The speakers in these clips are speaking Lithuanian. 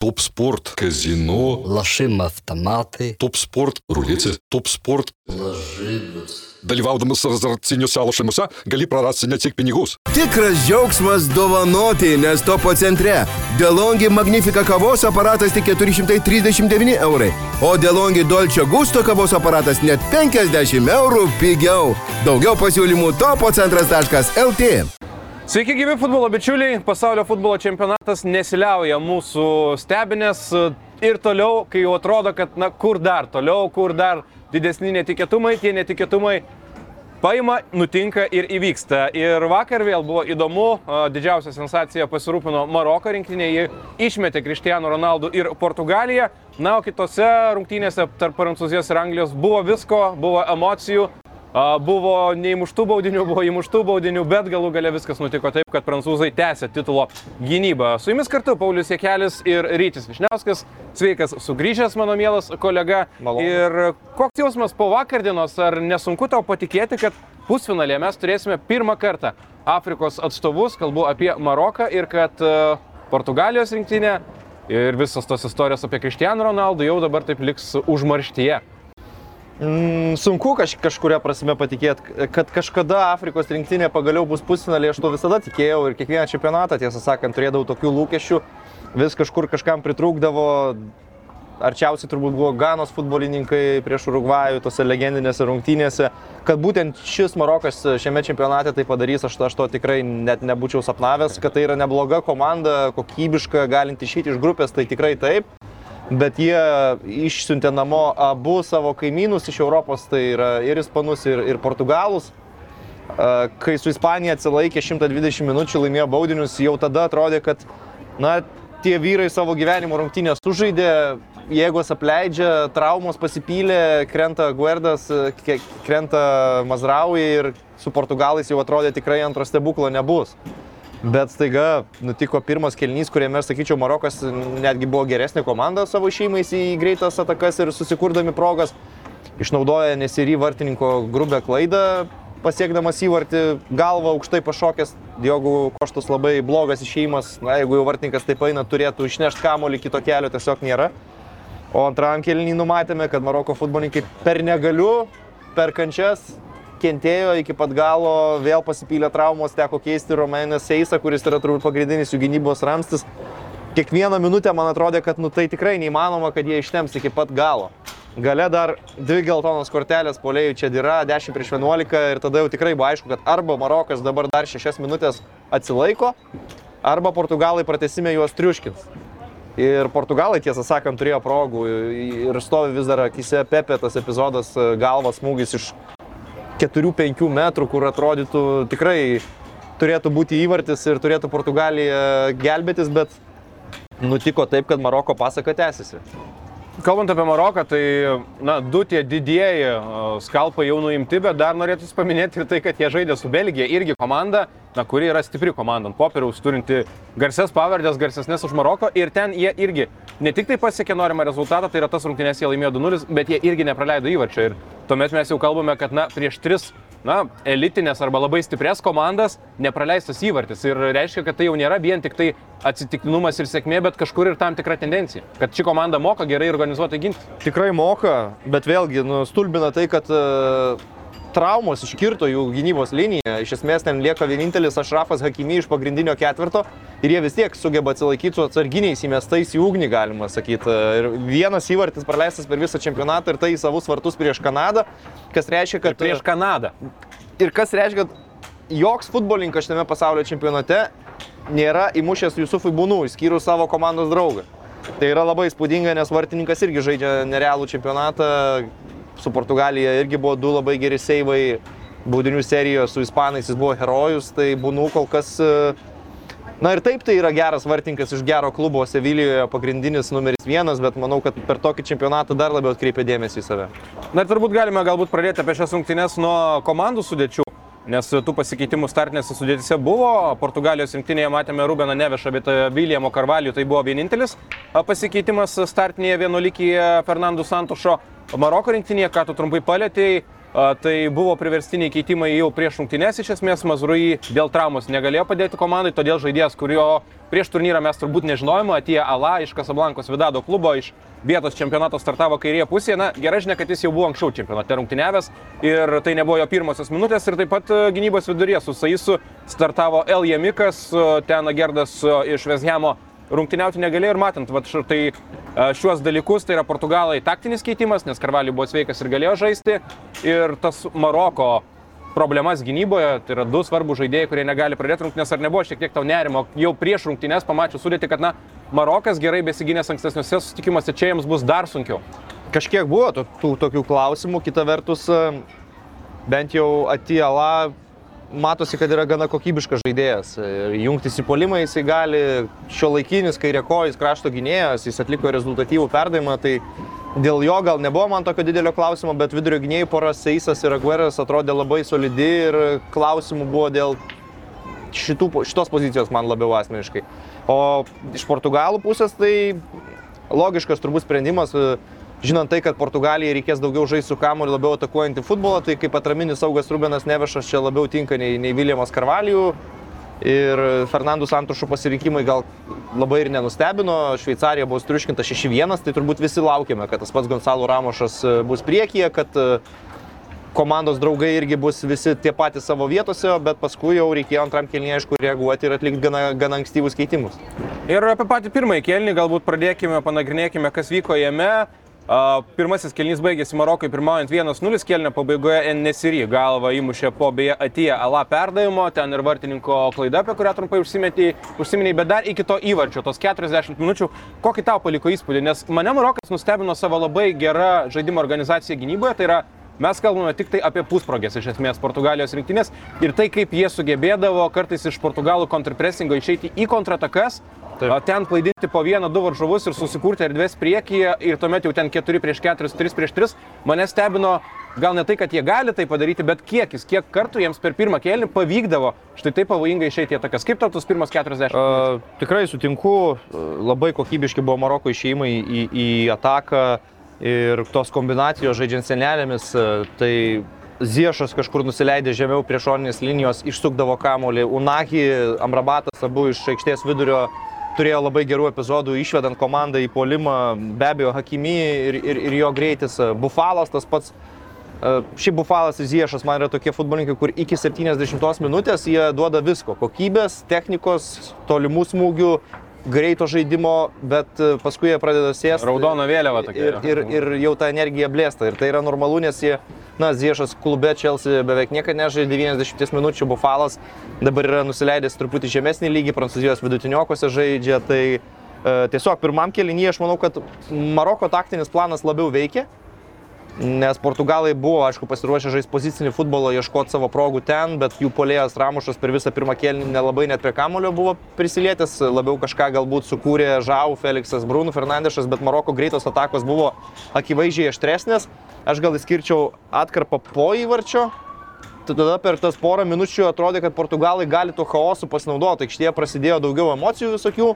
Топ спорт, казино, Лошим автоматы. топ спорт, рулети, топ спорт. Lažybos. Dalyvaudamas azartiniuose lošimuose gali prarasti ne tik pinigus. Tikras džiaugsmas dovanoti, nes topo centre. Delongi Magnifica kavos aparatas tik 439 eurai, o Delongi Dolce Gusto kavos aparatas net 50 eurų pigiau. Daugiau pasiūlymų topocentras.lt. Sveiki, gyvi futbolo bičiuliai. Pasaulio futbolo čempionatas nesiliauja mūsų stebinės ir toliau, kai jau atrodo, kad, na, kur dar toliau, kur dar didesni netikėtumai, tie netikėtumai paima, nutinka ir įvyksta. Ir vakar vėl buvo įdomu, a, didžiausia sensacija pasirūpino Maroko rinktinė, ji išmetė Cristiano Ronaldo ir Portugaliją. Na, o kitose rungtynėse tarp Prancūzijos ir Anglijos buvo visko, buvo emocijų. Buvo neįmuštų baudinių, buvo įmuštų baudinių, bet galų gale viskas nutiko taip, kad prancūzai tęsė titulo gynybą. Su jumis kartu Paulius Jekelis ir Rytis Višniauskas. Sveikas sugrįžęs, mano mielas kolega. Malonu. Ir koks jausmas po vakardienos, ar nesunku tau patikėti, kad pusfinalėje mes turėsime pirmą kartą Afrikos atstovus, kalbu apie Maroką ir kad e, Portugalijos rinktinė ir visos tos istorijos apie Cristiano Ronaldo jau dabar taip liks užmarštyje. Mm, sunku kaž, kažkuria prasme patikėti, kad kažkada Afrikos rinktinė pagaliau bus pusfinalė, aš to visada tikėjau ir kiekvieną čempionatą, tiesą sakant, turėdavau tokių lūkesčių, vis kažkur kažkam pritrūkdavo, arčiausiai turbūt buvo Ganos futbolininkai prieš Urugvajų, tose legendinėse rungtynėse, kad būtent šis Marokas šiame čempionate tai padarys, aš, aš to tikrai net nebūčiau sapnavęs, kad tai yra nebloga komanda, kokybiška, galinti išeiti iš grupės, tai tikrai taip. Bet jie išsiuntė namo abu savo kaimynus iš Europos, tai yra ir ispanus, ir, ir portugalus. Kai su Ispanija atsilaikė 120 minučių, laimėjo baudinius, jau tada atrodė, kad na, tie vyrai savo gyvenimo rungtynės sužaidė, jėgos apleidžia, traumos pasipylė, krenta Guerdas, krenta Mazraui ir su portugalais jau atrodė tikrai antro stebuklo nebus. Bet staiga nutiko pirmas kelnys, kuriame, aš sakyčiau, Marokas netgi buvo geresnė komanda savo šeimais į greitas atakas ir susikurdami progas. Išnaudoja nesirį vartininko grubę klaidą, pasiekdamas įvartį, galvą aukštai pašokęs. Diogų koštus labai blogas išėjimas. Na, jeigu jau vartininkas taip eina, turėtų išnešti kamolį, kito kelio tiesiog nėra. O antram kelnį numatėme, kad Maroko futbolininkai per negaliu, per kančias kentėjo iki pat galo, vėl pasipylė traumos, teko keisti Romainę Seisą, kuris yra turbūt pagrindinis jų gynybos ramstis. Kiekvieną minutę man atrodė, kad nu, tai tikrai neįmanoma, kad jie ištems iki pat galo. Gale dar dvi geltonos kortelės polėjų čia yra, 10 prieš 11 ir tada jau tikrai buvo aišku, kad arba Marokas dabar dar 6 minutės atsilaiko, arba Portugalai pratesime juos triuškins. Ir Portugalai, tiesą sakant, turėjo progų ir stovi vis dar akise Pepe tas epizodas, galvas smūgis iš 4-5 metrų, kur atrodytų tikrai turėtų būti įvartis ir turėtų Portugalija gelbėtis, bet nutiko taip, kad Maroko pasaka tęsiasi. Kalbant apie Maroką, tai, na, du tie didieji skalpai jau nuimti, bet dar norėtų paminėti ir tai, kad jie žaidė su Belgija, irgi komanda, na, kuri yra stipri komanda ant popieriaus, turinti garses pavardės, garsesnės už Maroko ir ten jie irgi ne tik tai pasiekė norimą rezultatą, tai yra tas rungtynės jie laimėjo 2-0, bet jie irgi nepraleido įvarčio ir tuomet mes jau kalbame, kad, na, prieš tris na, elitinės arba labai stiprias komandas nepraleistas įvartis. Ir reiškia, kad tai jau nėra vien tik tai atsitiktinumas ir sėkmė, bet kažkur ir tam tikra tendencija. Kad ši komanda moka gerai organizuotai ginti. Tikrai moka, bet vėlgi nustulbina tai, kad e, traumos iškirto jų gynybos liniją. Iš esmės ten lieka vienintelis Ašrafas Hakimi iš pagrindinio ketvirto ir jie vis tiek sugeba atsilaikyti su atsarginiais įmestais į ugnį, galima sakyti. Ir vienas įvartis praleistas per visą čempionatą ir tai į savus vartus prieš Kanadą, kas reiškia, kad Prieš Kanadą. ir kas reiškia, kad joks futbolininkas šiame pasaulio čempionate nėra įmušęs Jusufui Būnų, išskyrus savo komandos draugą. Tai yra labai įspūdinga, nes vartininkas irgi žaidžia nerealų čempionatą. Su Portugalija irgi buvo du labai geri seivai. Baudinių serijoje su Ispanais jis buvo herojus, tai Būnų kol kas... e, Na ir taip tai yra geras vartininkas iš gero klubo Sevilijoje, pagrindinis numeris vienas, bet manau, kad per tokį čempionatą dar labiau atkreipia dėmesį į save. Na ir turbūt galime galbūt pradėti apie šias rungtynes nuo komandų sudėčių. Nes tų pasikeitimų startinėse sudėtise buvo. Portugalijos rinktinėje matėme Rubeną Nevešą, bet Viljamo Karvalių tai buvo vienintelis a, pasikeitimas startinėje vienuolykyje Fernando Santošo. Maroko rinktinėje, ką tu trumpai palėtėjai, Tai buvo priverstiniai keitimai jau prieš rungtynės, iš esmės Mazrui dėl traumos negalėjo padėti komandai, todėl žaidėjas, kurio prieš turnyrą mes turbūt nežinojome, atėjo Ala iš Kasablankos Vidado klubo, iš vietos čempionato startavo kairėje pusėje. Na, gerai žinia, kad jis jau buvo anksčiau čempionate rungtyniavęs ir tai nebuvo jo pirmosios minutės ir taip pat gynybos viduryje su Saisu startavo El Jamikas, ten Gerdas iš Vezhemo rungtyniauti negalėjo ir matant, va štai e, šiuos dalykus, tai yra Portugalai taktinis keitimas, nes Karvaliu buvo sveikas ir galėjo žaisti. Ir tas Maroko problemas gynyboje, tai yra du svarbus žaidėjai, kurie negali pradėti rungtynės, ar nebuvo šiek tiek tau nerimo, jau prieš rungtynės pamačiau sudėti, kad na, Marokas gerai besigynęs ankstesniuose susitikimuose, čia jiems bus dar sunkiau. Kažkiek buvo tų, tų tokių klausimų, kita vertus, e, bent jau Atiela matosi, kad yra gana kokybiškas žaidėjas. Jungtis į polimą jisai gali, šio laikinis kairiekojais krašto gynėjas, jis atliko rezultatyvų perdavimą, tai dėl jo gal nebuvo man tokio didelio klausimo, bet vidurio gynėjų poras Seisas ir Agueras atrodė labai solidi ir klausimų buvo dėl šitų, šitos pozicijos man labiau asmeniškai. O iš Portugalų pusės tai logiškas turbūt sprendimas, e, žinant tai, kad Portugalijai reikės daugiau žaisti su kamuoliu, labiau atakuojantį futbolą, tai kaip atraminis saugas Rubenas Nevešas čia labiau tinka nei, nei Viljamas Karvalijų. Ir Fernandų Santušų pasirinkimai gal labai ir nenustebino. Šveicarija buvo striuškinta 6-1, tai turbūt visi laukėme, kad tas pats Gonzalo Ramošas e, bus priekyje, kad e, komandos draugai irgi bus visi tie patys savo vietose, bet paskui jau reikėjo antram kelniui aišku reaguoti ir atlikti gana, gana ankstyvus keitimus. Ir apie patį pirmąjį kelnį galbūt pradėkime, panagrinėkime, kas vyko jame. Pirmasis kelnys baigėsi Marokui pirmaujant 1-0, kelnio pabaigoje Nesiri galva įmušė po beje atėję Ala perdavimo, ten ir vartininko klaida, apie kurią trumpai užsiminėjai, bet dar iki to įvarčio, tos 40 minučių, kokį tau paliko įspūdį, nes mane Marokas nustebino savo labai gerą žaidimo organizaciją gynyboje, tai yra Mes kalbame tik tai apie pusprogės iš esmės Portugalijos rinktinės ir tai, kaip jie sugebėdavo kartais iš Portugalų kontrpresingo išeiti į kontratakas, Taip. ten klaidinti po vieną, du varžovus ir susikurti erdvės priekyje ir tuomet jau ten 4 prieš 4, 3 prieš 3. Mane stebino gal ne tai, kad jie gali tai padaryti, bet kiekis, kiek kartų jiems per pirmą kėlinį pavykdavo štai taip pavojingai išeiti atakas. Kaip tau tos pirmas 40? Uh, tikrai sutinku, labai kokybiški buvo Maroko išėjimai į, į ataką ir tos kombinacijos žaidžiant senelėmis, tai Ziešas kažkur nusileidė žemiau prie šoninės linijos, išsukdavo kamolį, Unagi, Amrabatas abu iš aikštės vidurio turėjo labai gerų epizodų, išvedant komandą į polimą, be abejo, Hakimi ir, ir, ir jo greitis, Bufalas tas pats. E, Šiaip Bufalas ir Ziešas man yra tokie futbolininkai, kur iki 70 minutės jie duoda visko - kokybės, technikos, tolimų smūgių, greito žaidimo, bet e, paskui jie pradeda sėsti. Raudona vėliava tokia. Ir, ir, ir jau ta energija blėsta. Ir tai yra normalu, nes jie, na, Ziešas klube Chelsea beveik niekada nežaidė 90 minučių, Bufalas dabar yra nusileidęs truputį žemesnį lygį, Prancūzijos vidutiniokose žaidžia. Tai e, tiesiog pirmam kelinyje aš manau, kad Maroko taktinis planas labiau veikia. Nes Portugalai buvo, aišku, pasiruošę žaisti pozicinį futbolą, ieškoti savo progų ten, bet jų polėjas Ramušas per visą pirmą kėlinį nelabai net prie kamulio buvo prisilietęs, labiau kažką galbūt sukūrė Žau, Felixas, Bruno Fernandešas, bet Maroko greitos atakos buvo akivaizdžiai aštresnės. Aš gal įskirčiau atkarpą po įvarčio. Tada per tas porą minučių atrodė, kad Portugalai gali tuo chaosu pasinaudoti. Aikštėje prasidėjo daugiau emocijų visokių.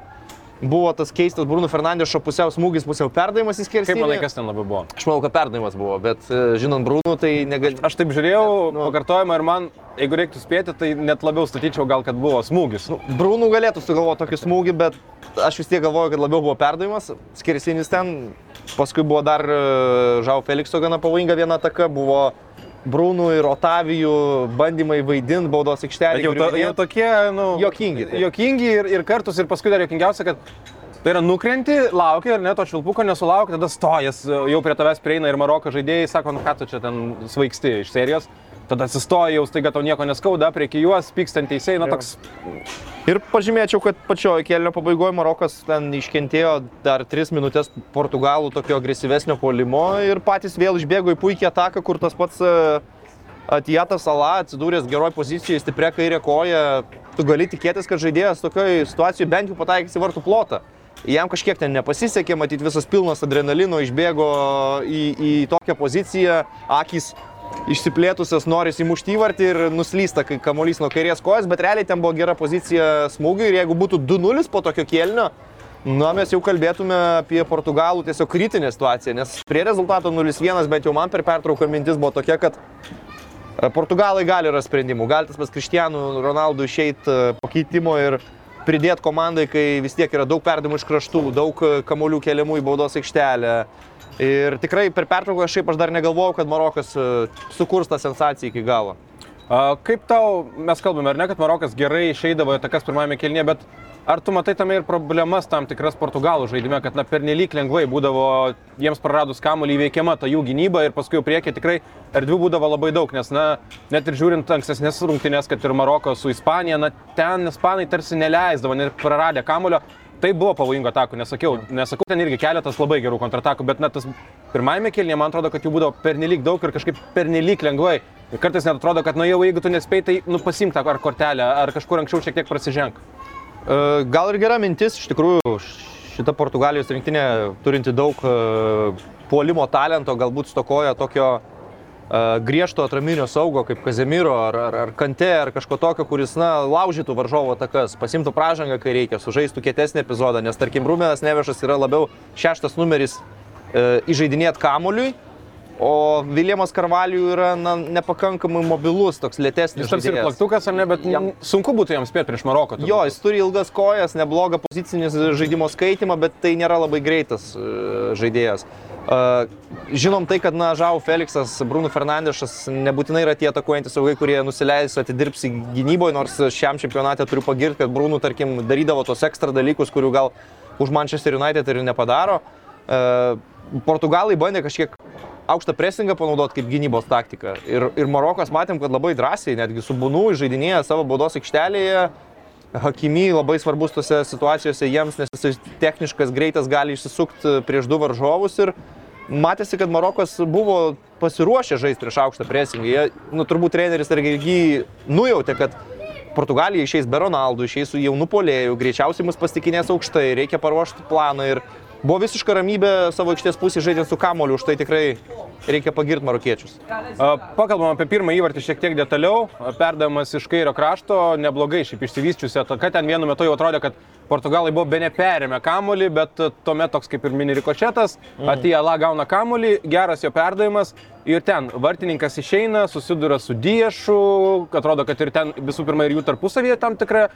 Buvo tas keistas Bruno Fernandešo pusiau smūgis, pusiau perdavimas į Kaip skersą. manai, kas ten labai buvo? Aš manau, kad perdavimas buvo, bet e, žinant Brūnų, tai negali. Aš taip žiūrėjau, Nu. pakartojimą ir man, jeigu reiktų spėti, tai net labiau statyčiau gal, kad buvo smūgis. Nu, Brūnų galėtų sugalvoti tokį smūgį, bet aš vis tiek galvoju, kad labiau buvo perdavimas. Skirsinis ten, paskui buvo dar e, Žau Felikso gana pavojinga viena ataka, buvo Brūnų ir Otavijų bandymai vaidinti baudos aikštelėje. jau, to, jau tokie, nu, Juokingi, taip. Jokingi ir, ir kartus, ir paskui dar jokingiausia, kad tai yra nukrenti, laukia ir net to švilpuko nesulaukia, tada stojas, jau prie tavęs prieina ir Maroko žaidėjai, sako, nu ką tu čia ten svaigsti iš serijos. Tada atsistoja, jau staiga tau nieko neskauda, prie juos pykstant teisėjai, na toks Ir pažymėčiau, kad pačioje kelio pabaigoje Marokas ten iškentėjo dar 3 minutės Portugalų tokio agresyvesnio polimo ir patys vėl išbėgo į puikią ataką, kur tas pats e, Atijatas Sala atsidūręs geroj pozicijoje, stipria kairė koja. Tu gali tikėtis, kad žaidėjas tokioje situacijoje bent jau pataikys į vartų plotą. Jam kažkiek ten nepasisekė, matyti visas pilnas adrenalino išbėgo į, į tokią poziciją, akis išsiplėtusios noris įmušti įvartį ir nuslysta, kai kamuolys nuo kairės kojos, bet realiai ten buvo gera pozicija smūgiui ir jeigu būtų 2-0 po tokio kėlinio, Na, mes jau kalbėtume apie Portugalų tiesiog kritinę situaciją, nes prie rezultato 0-1 bent jau man per pertrauką mintis buvo tokia, kad e, Portugalai gali rasti sprendimų. Gali tas pas Kristijanų Ronaldų išeiti po keitimo ir pridėti komandai, kai vis tiek yra daug perdimų iš kraštų, daug e, kamolių keliamų į baudos aikštelę. Ir tikrai per pertrauką šiaip aš dar negalvojau, kad Marokas e, sukurs tą sensaciją iki galo. A, Kaip tau, mes kalbame, ar ne, kad Marokas gerai išeidavo į takas pirmame kelnyje, bet ar tu matai tame ir problemas tam tikras Portugalų žaidime, kad na, pernelyg lengvai būdavo jiems praradus kamuolį įveikiama ta jų gynyba ir paskui priekį tikrai erdvių būdavo labai daug, nes na, net ir žiūrint ankstesnės rungtynės, kad ir Maroko su Ispanija, na, ten Ispanai tarsi neleisdavo, net praradę kamulio. Tai buvo pavojingo atakų, nesakiau, nesakau, ten irgi keletas labai gerų kontratakų, bet net tas pirmajame kelnyje man atrodo, kad jų būdavo pernelyg daug ir kažkaip pernelyg lengvai. Ir kartais net atrodo, kad, nu jau jeigu tu nespėjai, tai nu pasimk tą ar kortelę, ar kažkur anksčiau šiek tiek prasiženk. E, Gal ir gera mintis, iš tikrųjų, šita Portugalijos rinktinė turinti daug e, puolimo talento, galbūt stokoja tokio griežto atraminio saugo kaip Kazemiro ar, ar, ar Kante ar kažko tokio, kuris, na, laužytų varžovo takas, pasimtų pražangą, kai reikia, sužaistų kietesnį epizodą, nes tarkim Rumenas Nevešas yra labiau šeštas numeris e, įžeidinėt kamuoliui, o Viljamas Karvalijų yra na, nepakankamai mobilus, toks lėtesnis. Jis tarsi ir plaktukas, ar ne, bet jam sunku būtų jam spėti prieš Maroką. Jo, jis turi ilgas kojas, neblogą pozicinį žaidimo skaitimą, bet tai nėra labai greitas e, žaidėjas. E, Žinom tai, kad, na, Žau Felixas, Bruno Fernandešas nebūtinai yra tie atakuojantys saugai, kurie nusileis atidirbsi gynyboje, nors šiam čempionate turiu pagirti, kad Bruno, tarkim, darydavo tos ekstra dalykus, kurių gal už Manchester United ir nepadaro. E, Portugalai bandė kažkiek aukštą presingą panaudoti kaip gynybos taktiką. Ir, ir Marokas matėm, kad labai drąsiai, netgi su Bunu žaidinėja savo baudos aikštelėje. Hakimy labai svarbus tose situacijose jiems, nes jis techniškas, greitas, gali išsisukti prieš du varžovus. Ir matėsi, kad Marokas buvo pasiruošę žaisti prieš aukštą presingą. Jie, nu, turbūt treneris irgi nujautė, kad Portugalija išeis be Ronaldų, išeis su jaunu polėjų, greičiausiai mus pasitikinės aukštai, reikia paruošti planą ir buvo visiška ramybė savo aikštės pusėje žaidžiant su kamoliu, už tai tikrai reikia pagirti marokiečius. Pakalbam apie pirmą įvartį šiek tiek detaliau. Perdavimas iš kairio krašto, neblogai šiaip išsivysčiusi ataka. Ten vienu metu jau atrodė, kad Portugalai buvo be neperėmę kamolį, bet tuomet toks kaip ir mini rikošetas. Atija La gauna kamolį, geras jo perdavimas. Ir ten vartininkas išeina, susiduria su Diešu, atrodo, kad ir ten visų pirma ir jų tarpusavėje tam tikra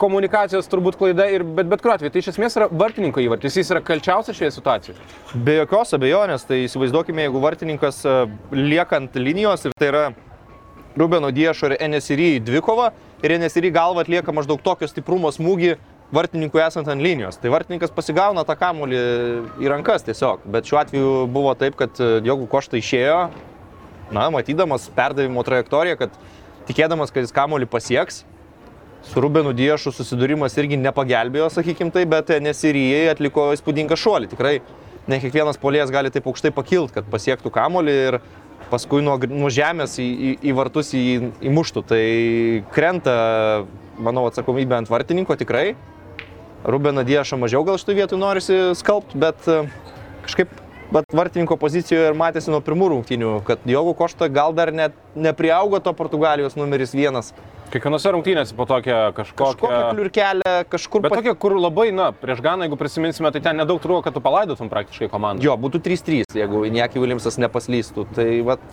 komunikacijos turbūt klaida, ir, bet bet kuriuo atveju tai iš esmės yra vartininko įvartis, jis yra kalčiausias šioje situacijoje. Be jokios abejonės, tai įsivaizduokime, jeigu vartininkas e, lieka ant linijos ir tai yra Rubeno Diešo ir NSRI dvikova ir NSRI galva atlieka maždaug tokio stiprumo smūgį vartininkui esant ant linijos. Tai vartininkas pasigauna tą kamuolį į rankas tiesiog. Bet šiuo atveju buvo taip, kad Jogų Košta išėjo, na, matydamas perdavimo trajektoriją, kad tikėdamas, kad jis kamuolį pasieks, su Rubenu Diešu susidūrimas irgi nepagelbėjo, sakykim tai, bet nesirijai atliko įspūdingą šuolį. Tikrai ne kiekvienas polėjas gali taip aukštai pakilti, kad pasiektų kamolį ir paskui nuo, nuo žemės į, į, į vartus į, įmuštų. Tai krenta, manau, atsakomybė ant vartininko tikrai. Rubeną Diešą mažiau gal šitoj vietoj norisi skalbti, bet e, kažkaip bet vartininko pozicijoje ir matėsi nuo pirmų rungtynių, kad Jogų Košta gal dar net nepriaugo to Portugalijos numeris vienas. Kiekvienose rungtynėse po tokią kažkokią... Kažkokią kliurkelę, kažkur Bet pat- tokia, kur labai, na, prieš Ganą, jeigu prisiminsime, tai ten nedaug trūko, kad tu palaidotum praktiškai komandą. Jo, būtų 3-3, jeigu Injaki Williamsas nepaslystų. Tai vat,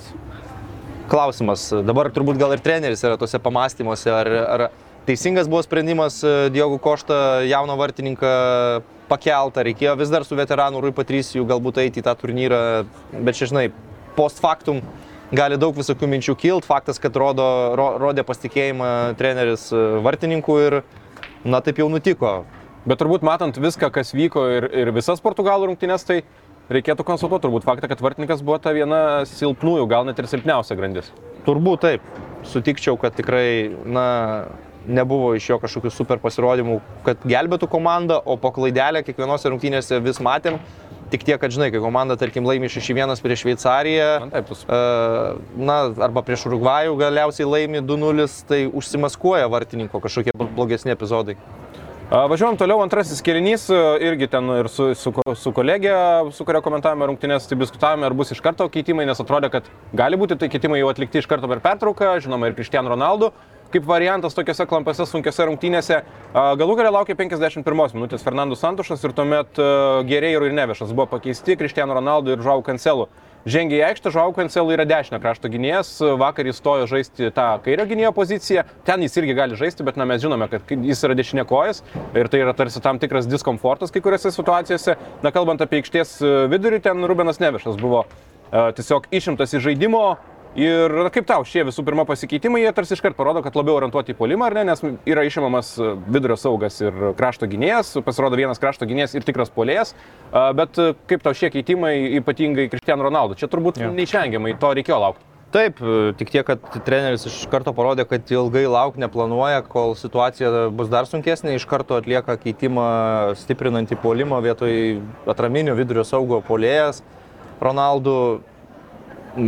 klausimas. Dabar turbūt gal ir treneris yra tose pamastymuose, ar, ar teisingas buvo sprendimas e, Diogų Koštą jauną vartininką pakeltą. Reikėjo vis dar su veteranu Rui Patricijų galbūt eiti į tą turnyrą, bet čia žinai, post factum gali daug visokių minčių kilt. Faktas, kad rodo, ro, rodė pasitikėjimą treneris e, vartininku ir, na, taip jau nutiko. Bet turbūt matant viską, kas vyko ir, ir visas Portugalų rungtynės, tai reikėtų konstatuoti turbūt faktą, kad vartininkas buvo ta viena silpnųjų, gal net ir silpniausia grandis. Turbūt taip. Sutikčiau, kad tikrai, na, nebuvo iš jo kažkokių super pasirodymų, kad gelbėtų komandą, o po klaidelę kiekvienose rungtynėse vis matėm. Tik tiek, kad žinai, kai komanda, tarkim, laimi 6-1 prieš Šveicariją, e, na, arba prieš Urugvajų galiausiai laimi 2-0, tai užsimaskuoja vartininko kažkokie blogesni epizodai. Važiuojam toliau, antrasis kėlinys, a, irgi ten ir su, su, su kolegė, su kuria komentavome rungtynės, tai diskutavome, ar bus iš karto keitimai, nes atrodė, kad gali būti tai keitimai jau atlikti iš karto per pertrauką, žinoma, ir Cristiano Ronaldo. Kaip variantas tokiuose klampose sunkiose rungtynėse. Galų galę laukia 51 minutės Fernandas Santušas ir tuomet Gerėjų ir Nevešas buvo pakeisti Kristiano Ronaldo ir Žau Kancelu. Žengė į aikštę, Žau Kancelu yra dešinio krašto gynėjas, vakar jis stojo žaisti tą kairio gynėjo poziciją, ten jis irgi gali žaisti, bet na, mes žinome, kad jis yra dešinė kojas ir tai yra tarsi tam tikras diskomfortas kai kuriuose situacijose. Na, kalbant apie aikštės vidurį, ten Rubenas Nevešas buvo a, tiesiog išimtas iš žaidimo, Ir kaip tau šie visų pirma pasikeitimai, jie tarsi iškart parodo, kad labiau orientuoti į polimą, ar ne, nes yra išimamas e, vidurio saugas ir krašto gynėjas, pasirodo vienas krašto gynėjas ir tikras polėjas, A, bet e, kaip tau šie keitimai, ypatingai Kristiano Ronaldo, čia turbūt Jo. neišvengiamai to reikėjo laukti. Taip, e, tik tiek, kad treneris iš karto parodė, kad ilgai lauk neplanuoja, kol situacija bus dar sunkesnė, iš karto atlieka keitimą stiprinantį polimą vietoj atraminio vidurio saugo polėjas. Ronaldo,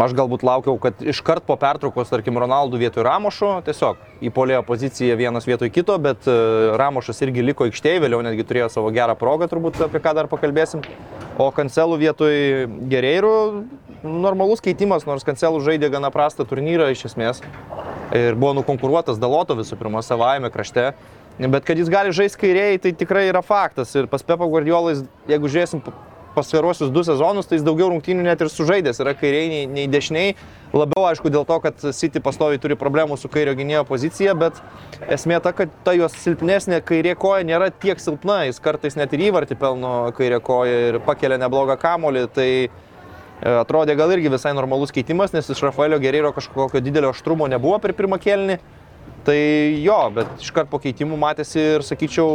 aš galbūt laukiau, kad iškart po pertraukos, tarkim, Ronaldo vietoj Ramošo, tiesiog į polėjo poziciją vienas vietoj kito, bet e, Ramošas irgi liko aikštėje, vėliau netgi turėjo savo gerą progą, turbūt apie ką dar pakalbėsim. O Kancelų vietoj Gereirų normalus keitimas, nors Kancelų žaidė gana prastą turnyrą iš esmės. Ir buvo nukonkuruotas Daloto visų pirma savajame krašte. Bet kad jis gali žaisti kairiai, tai tikrai yra faktas. Ir pas Pepo Guardiolais, jeigu žiūrėsim pasviruosius du sezonus, tai jis daugiau rungtynių net ir sužaidęs yra kairiai nei, nei dešiniai. Labiau aišku dėl to, kad City pastoviai turi problemų su kairio gynėjo pozicija, bet esmė ta, kad ta jos silpnesnė kairė koja nėra tiek silpna, jis kartais net ir įvartį pelno kairė koja ir pakelia neblogą kamolį. Tai e, atrodė gal irgi visai normalus keitimas, nes iš Rafaelio Gerėjo kažkokio didelio aštrumo nebuvo per pirmą kelnį. Tai jo, bet iškart po keitimų matėsi ir sakyčiau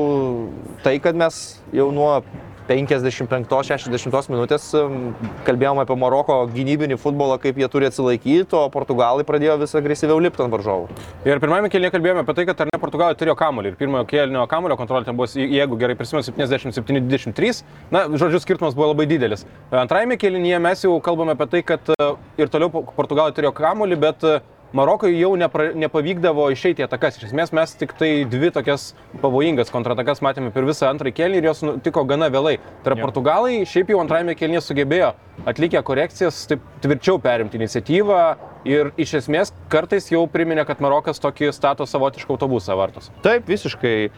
tai, kad mes jau nuo 55-60 minutės em, kalbėjom apie Maroko gynybinį futbolą, kaip jie turi atsilaikyti, o portugalai pradėjo vis agresyviau lipti ant varžovų. Ir pirmame kelnyje kalbėjome apie tai, kad ar ne Portugalai turėjo kamuolį. Ir pirmojo kelnio kamuolio kontrolė ten buvo, jeigu gerai prisimenu, 77-23. Na, žodžiu, skirtumas buvo labai didelis. Antrajame kelnyje mes jau kalbame apie tai, kad e, ir toliau Portugalai turėjo kamuolį, bet e, Marokui jau nepra, nepavykdavo išeiti į atakas. Iš esmės mes tik tai dvi tokias pavojingas kontratakas matėme per visą antrąjį kelnį ir jos nutiko gana vėlai. Tai yra Portugalai šiaip jau antrajame kelnyje sugebėjo atlikę korekcijas, taip tvirčiau perimti iniciatyvą ir iš esmės kartais jau priminė, kad Marokas tokį stato savotišką autobusą vartus. Taip, visiškai.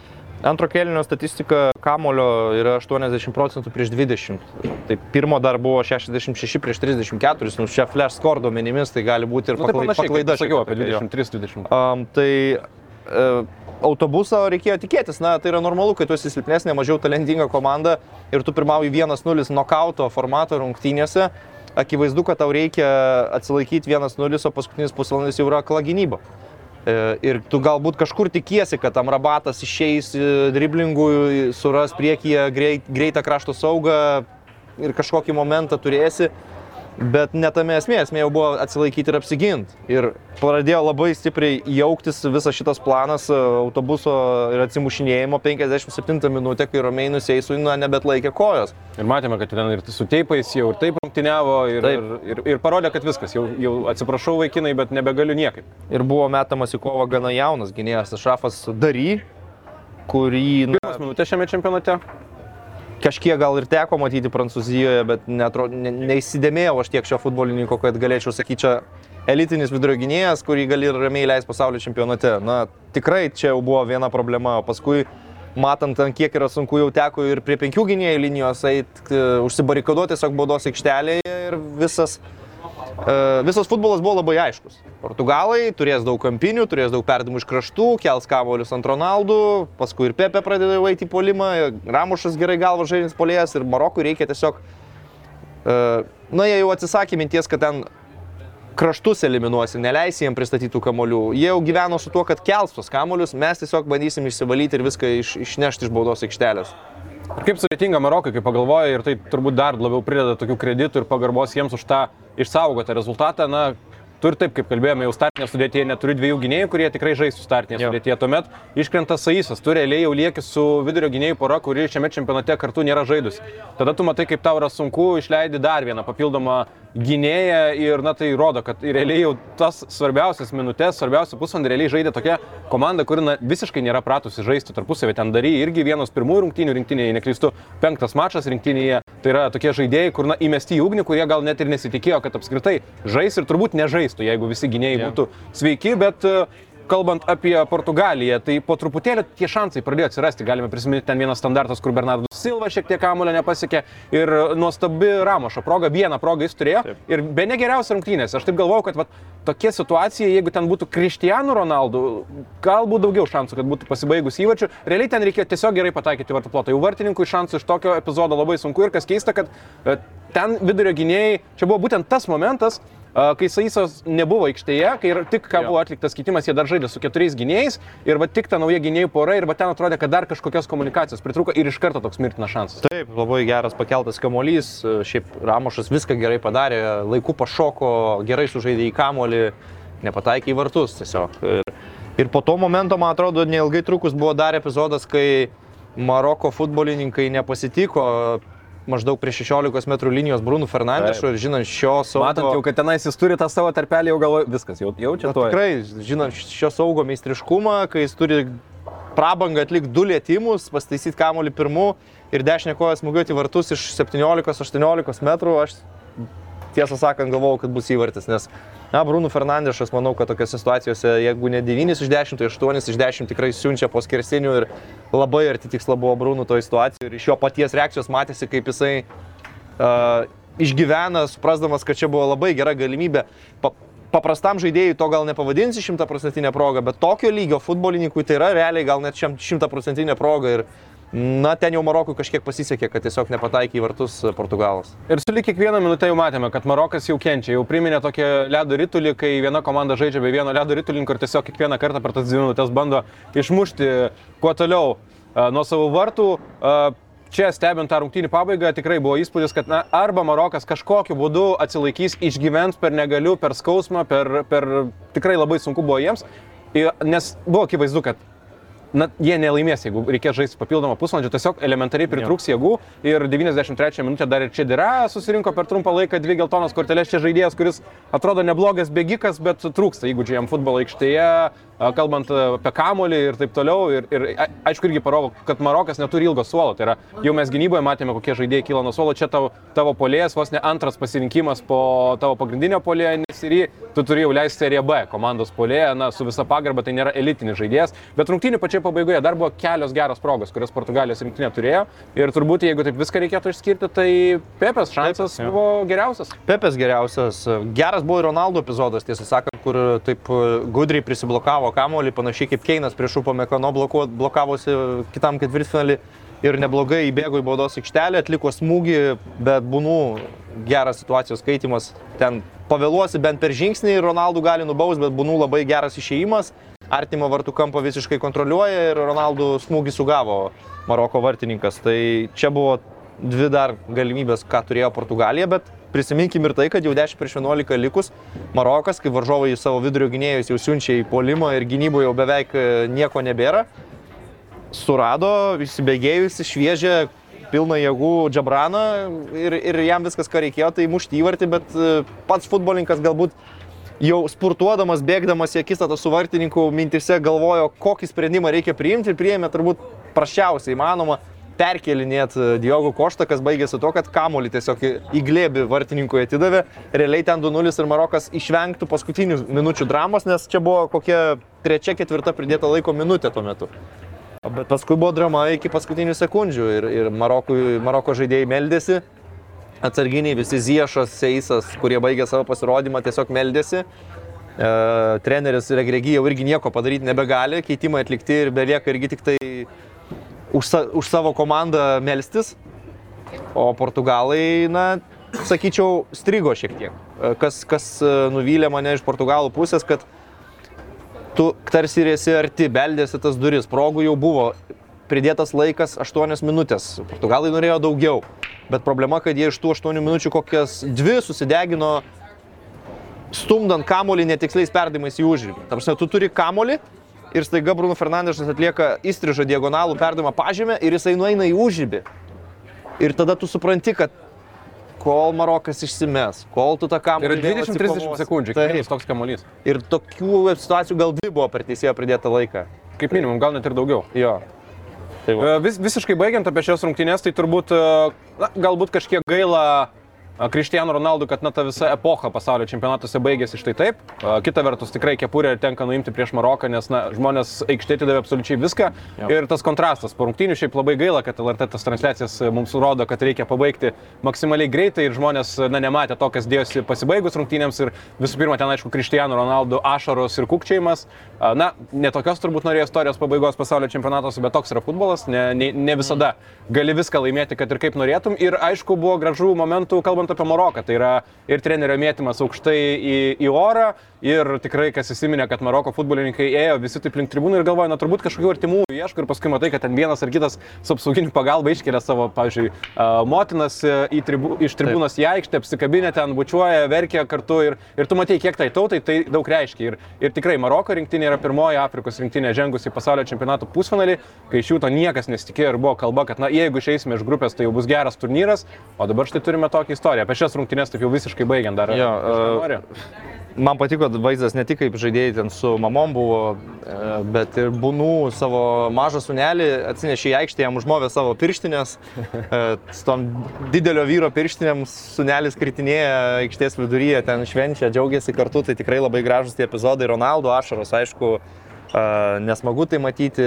Antro kelnio statistika kamulio yra 80 procentų prieš 20. Tai pirmo dar buvo 66 prieš 34, nu čia flash score duomenimis, tai gali būti ir Nu, tai paklai, panašiai, paklaida. sakiau, apie tiek, jo. 23-20. Um, tai e, autobuso reikėjo tikėtis, na tai yra normalu, kai tu esi silpnesnė, mažiau talentinga komanda ir tu pirmauji 1-0 nokauto formato rungtynėse, akivaizdu, kad tau reikia atsilaikyti 1-0, o paskutinis pusvalandis jau yra akla gynyba. E, Ir tu galbūt kažkur tikiesi, kad tam rabatas išeis e, driblingų, suras priekyje greit, greitą krašto saugą ir kažkokį momentą turėsi. Bet ne tame esmė, esmė jau buvo atsilaikyti ir apsiginti. Ir pradėjo labai stipriai jauktis visas šitas planas e, autobuso ir atsimušinėjimo 57 minutę, kai Romėjai nuseisų, na, nebet laikė kojos. Ir matėme, kad ten ir su teipais jau ir taip rungtyniavo ir, Taip. ir, ir, ir parodė, kad viskas, jau, jau atsiprašau vaikinai, bet nebegaliu niekaip. Ir buvo metamas į kovą gana jaunas gynėjas Šafas Dary, kurį Pirmas minutė šiame čempionate. Kažkiek gal ir teko matyti Prancūzijoje, bet netro, ne, neįsidėmėjau aš tiek šio futbolininko, kad galėčiau sakyti, čia elitinis vidurio gynėjas, kurį gali ramiai leisti pasaulio čempionate. Na, tikrai čia jau buvo viena problema, o paskui matant, ant kiek yra sunku, jau teko ir prie penkių gynėjų linijos eiti, užsibarikaduoti tiesiog baudos aikštelėje ir visas, e, visas futbolas buvo labai aiškus. Portugalai turės daug kampinių, turės daug perdimų iš kraštų, kels kavolius ant Ronaldų, paskui ir Pepe pradeda jau eiti į polimą, Ramušas gerai galva žaidžiantis polėjas ir Marokui reikia tiesiog, e, na jie jau atsisakė minties, kad ten kraštus eliminuosi, neleisi jiems pristatytų kamolių. Jie jau gyveno su tuo, kad kels tos kamolius, mes tiesiog bandysim išsivalyti ir viską iš, išnešti iš baudos aikštelės. Ir kaip sudėtinga Marokui, kai pagalvoja, ir tai turbūt dar labiau prideda tokių kreditų ir pagarbos jiems už tą išsaugotą rezultatą. Na, tu ir taip, kaip kalbėjome, jau startinė sudėtyje neturi dviejų gynėjų, kurie tikrai žaistų startinė Jo. sudėtyje. Tuomet iškrenta Saisas, tu realiai jau lieki su vidurio gynėjų pora, kuri šiame čempionate kartu nėra žaidusi. Tada tu matai, kaip tau yra sunku išleidi dar vieną papildomą gynėją ir na tai rodo, kad realiai jau tas svarbiausias minutės, svarbiausia pusvalandį realiai žaidė tokia komanda, kuri na, visiškai nėra pratusi žaisti tarpusavį. Ten darė irgi vienas pirmųjų rungtynių rinktinėje, neklystu, penktas mačas rinktinėje. Tai yra tokie žaidėjai, kur na, įmesti į ugnį, kurie gal net ir nesitikėjo, kad apskritai žais ir turbūt nežaistų, jeigu visi gynėjai Jo. būtų sveiki, bet e, kalbant apie Portugaliją, tai po truputėlį tie šansai pradėjo atsirasti. Galime prisiminti ten vienas standartas, kur Bernardo Silva šiek tiek kamulio nepasiekė ir nuostabi Ramošo proga, vieną progą jis turėjo Taip. ir be negeriausias rungtynės. Aš taip galvojau, kad vat, tokia situacija, jeigu ten būtų Cristiano Ronaldo, galbūt daugiau šansų, kad būtų pasibaigus įvačių. Realiai ten reikėjo tiesiog gerai pataikyti vartų plotą. Jau vartininkui šansų iš tokio epizodo labai sunku ir kas keista, kad e, ten vidurio gynėjai, čia buvo būtent tas momentas, kai Saisas nebuvo aikštėje, kai tik ką Jo. buvo atliktas keitimas, jie dar žaidė su keturiais gynėjais ir va tik ta nauja gynėjų pora ir va ten atrodė, kad dar kažkokios komunikacijos pritruko ir iš karto toks mirtinas šansas. Taip, labai geras pakeltas kamuolys, šiaip Ramošas viską gerai padarė, laiku pašoko, gerai sužaidė į kamuolį, nepataikė į vartus tiesiog. Ir, ir po to momento, man atrodo, neilgai trukus buvo dar epizodas, kai Maroko futbolininkai nepasitiko maždaug prie 16 m linijos Brūnų Fernandešu ir žinant šio saugo... Matant jau, kad tenais jis turi tą savo tarpelį, jau galvoju, viskas, jau, jau čia Na, to. tikrai, žinant šio saugo meistriškumą, kai jis turi prabangą atlikti du lietimus, pastaisyti kamuolį pirmu ir dešinę koją smūgiuoti vartus iš 17-18 metrų, aš tiesą sakant galvojau, kad bus įvartis, nes, na, Brūnų Fernandešas, manau, kad tokiose situacijose, jeigu ne 9 iš 10, tai 8 iš 10 tikrai siunčia po skersinių ir labai arti tiksla buvo Brūnų toje situacijoje ir iš jo paties reakcijos matėsi, kaip jisai uh, išgyvena, suprasdamas, kad čia buvo labai gera galimybė. Pa, paprastam žaidėjui to gal nepavadinsi šimtaprocentinė proga, bet tokio lygio futbolininkui tai yra realiai gal net šimtaprocentinė proga. Ir, na, ten jau Marokui kažkiek pasisekė, kad tiesiog nepataikė į vartus Portugalas. Ir su lyg kiekvieną minutę jau matėme, kad Marokas jau kenčia, jau priminė tokį ledo rytulį, kai viena komanda žaidžia be vieno ledo rytulininko ir tiesiog kiekvieną kartą per tas dvi minutės bando išmušti kuo toliau a, nuo savo vartų. A, Čia stebint tą rungtynį pabaigą tikrai buvo įspūdis, kad na, arba Marokas kažkokiu būdu atsilaikys, išgyvens per negaliu, per skausmą, per, per tikrai labai sunku buvo jiems, nes buvo akivaizdu, kad na, jie nelaimės, jeigu reikės žaisti papildomą pusvalandį, tiesiog elementariai pritrūks jėgų. Ir 93 minutę dar ir čia dira susirinko per trumpą laiką dvi geltonas korteles, čia žaidėjas, kuris atrodo neblogas bėgikas, bet trūksta įgūdžių jam futbolo aikštėje, kalbant a, apie kamolį ir taip toliau. Ir, ir aišku, irgi parodo, kad Marokas neturi ilgo suolo. Tai yra, jau mes gynyboje matėme, kokie žaidėjai kyla nuo suolo, čia tavo, tavo polėjas, vos ne antras pasirinkimas po tavo pagrindinio polėjo, nes ir jį tu turi jau leisti seriją B komandos polėje, na, su visa pagarba tai nėra elitinis žaidėjas, bet rungtynių pačioje pabaigoje dar buvo kelios geros progos, kurias Portugalijos rinktinė turėjo ir turbūt jeigu taip viską reikėtų išskirti, tai Pepės šansas jo. buvo geriausias. Pepės geriausias. Geras buvo ir Ronaldo epizodas, tiesą sakant, kur taip e, gudriai prisiblokavo kamuolį, panašiai kaip Keinas prieš Upamekano blokavosi kitam ketvirtfinalį ir neblogai įbėgo į baudos aikštelę, atliko smūgį, bet būnų geras situacijos skaitimas. Ten pavėluosi bent per žingsnį ir Ronaldų gali nubaus, bet būnų labai geras išėjimas. Artimo vartų kampą visiškai kontroliuoja ir Ronaldų smūgį sugavo Maroko vartininkas. Tai čia buvo dvi dar galimybės, ką turėjo Portugalija, bet prisiminkim ir tai, kad jau 10 prieš 11 likus Marokas, kai varžovai savo vidurio gynėjus jau siunčia į polimą ir gynyboje jau beveik e, nieko nebėra, surado įsibėgėjusi šviežią pilną jėgų Džabraną ir, ir jam viskas, ką reikėjo, tai mušti įvartį, bet e, pats futbolininkas galbūt jau spurtuodamas, bėgdamas į akistatą su vartininku, mintise galvojo, kokį sprendimą reikia priimti ir priėmė turbūt prašiausiai įmanoma perkelinėti Diogo Koštą, kas baigėsi to, kad kamuolį tiesiog į- glėbį vartininkui atidavė. Realiai ten 2-0 ir Marokas išvengtų paskutinių minučių dramos, nes čia buvo kokia trečia, ketvirta pridėta laiko minutė tuo metu. Bet paskui buvo drama iki paskutinių sekundžių ir, ir Marokui, Maroko žaidėjai meldėsi, atsarginiai visi Ziešas, Seisas, kurie baigė savo pasirodymą, tiesiog meldėsi. E, treneris Regregi jau irgi nieko padaryti nebegali, keitimai atlikti ir belieka irgi tik tai už, sa, už savo komandą melstis. O Portugalai, na, sakyčiau, strigo šiek tiek. E, Kas, kas e, nuvylė mane iš Portugalų pusės, kad tu tarsi ir esi arti, beldėsi tas duris, progų jau buvo, pridėtas laikas 8 minutės. Portugalai norėjo daugiau, bet problema, kad jie iš tų 8 minučių kokias dvi susidegino stumdant kamolį netiksliais perdavimais į užrybį. Tarsi tu turi kamolį ir staiga Bruno Fernandešas atlieka įstrižą diagonalų perdavimą pažymę ir jisai nueina į užrybį. Ir tada tu supranti, kad kol Marokas išsimes, kol tu tą Tai yra kamolį... vėl 20-30 atsikovosi. sekundžių, Taip. kiekvienas toks kamuolys. Ir tokių situacijų gal dvi buvo per teisėjo pridėtą laiką. Kaip minimum, gal net ir daugiau. Jo. Tai va. E, Vis, visiškai baigiant apie šias rungtynės, tai turbūt, e, na, galbūt kažkiek gaila Cristiano Ronaldo, kad na ta visa epocha pasaulio čempionatuose baigėsi štai taip. Kita vertus, tikrai kepurė tenka nuimti prieš Maroką, nes na, žmonės aikštė atidavė absoliučiai viską. Jo. Ir tas kontrastas po rungtynių šiaip labai gaila, kad LRT tas transliacijas mums rodo, kad reikia pabaigti maksimaliai greitai ir žmonės na, nematė to, kas dėjosi pasibaigus rungtynėms. Ir visų pirma, ten aišku, Cristiano Ronaldo ašaros ir kukčiajimas. Na, ne tokios turbūt norėjo istorijos pabaigos pasaulio čempionatuose, bet toks yra futbolas. Ne, ne, ne visada gali viską laimėti, kad ir kaip norėtum. Ir aišku, buvo gražų momentų, kalbant apie Maroką. Tai yra ir trenerio mėtymas aukštai į, į orą. Ir tikrai, kas įsiminė, kad Maroko futbolininkai ėjo visi taip link tribūnų ir galvoja, na turbūt kažkokių artimų ieško ir paskui matai, kad ten vienas ar kitas su apsauginiu pagalba iškelia savo, pavyzdžiui, motinas e, tribu, iš tribūnos į aikštę, apsikabinę ten, bučiuoja, verkia kartu ir, ir tu matai, kiek tai tautai tai daug reiškia. Ir, ir tikrai Maroko rinktinė yra pirmoji Afrikos rinktinė žengusi į pasaulio čempionato pusfinalį, kai iš jų to niekas nesitikėjo ir buvo kalba, kad na, jeigu išeisime iš grupės, tai jau bus geras turnyras, o dabar štai turime tokią istoriją. Apie šias rungtynės taip jau visiškai baigiant dar. Jo, nori? Man patiko vaizdas ne tik kaip žaidėjai ten su mamom buvo, e, bet ir būnų savo mažą sunelį atsinešė į aikštę, jam užmovė savo pirštinės. E, Su tom didelio vyro pirštinėm sunelis kritinėja aikštės viduryje, ten švenčia, džiaugiasi kartu, tai tikrai labai gražus tie epizodai. Ronaldo ašaros, aišku, e, nesmagu tai matyti,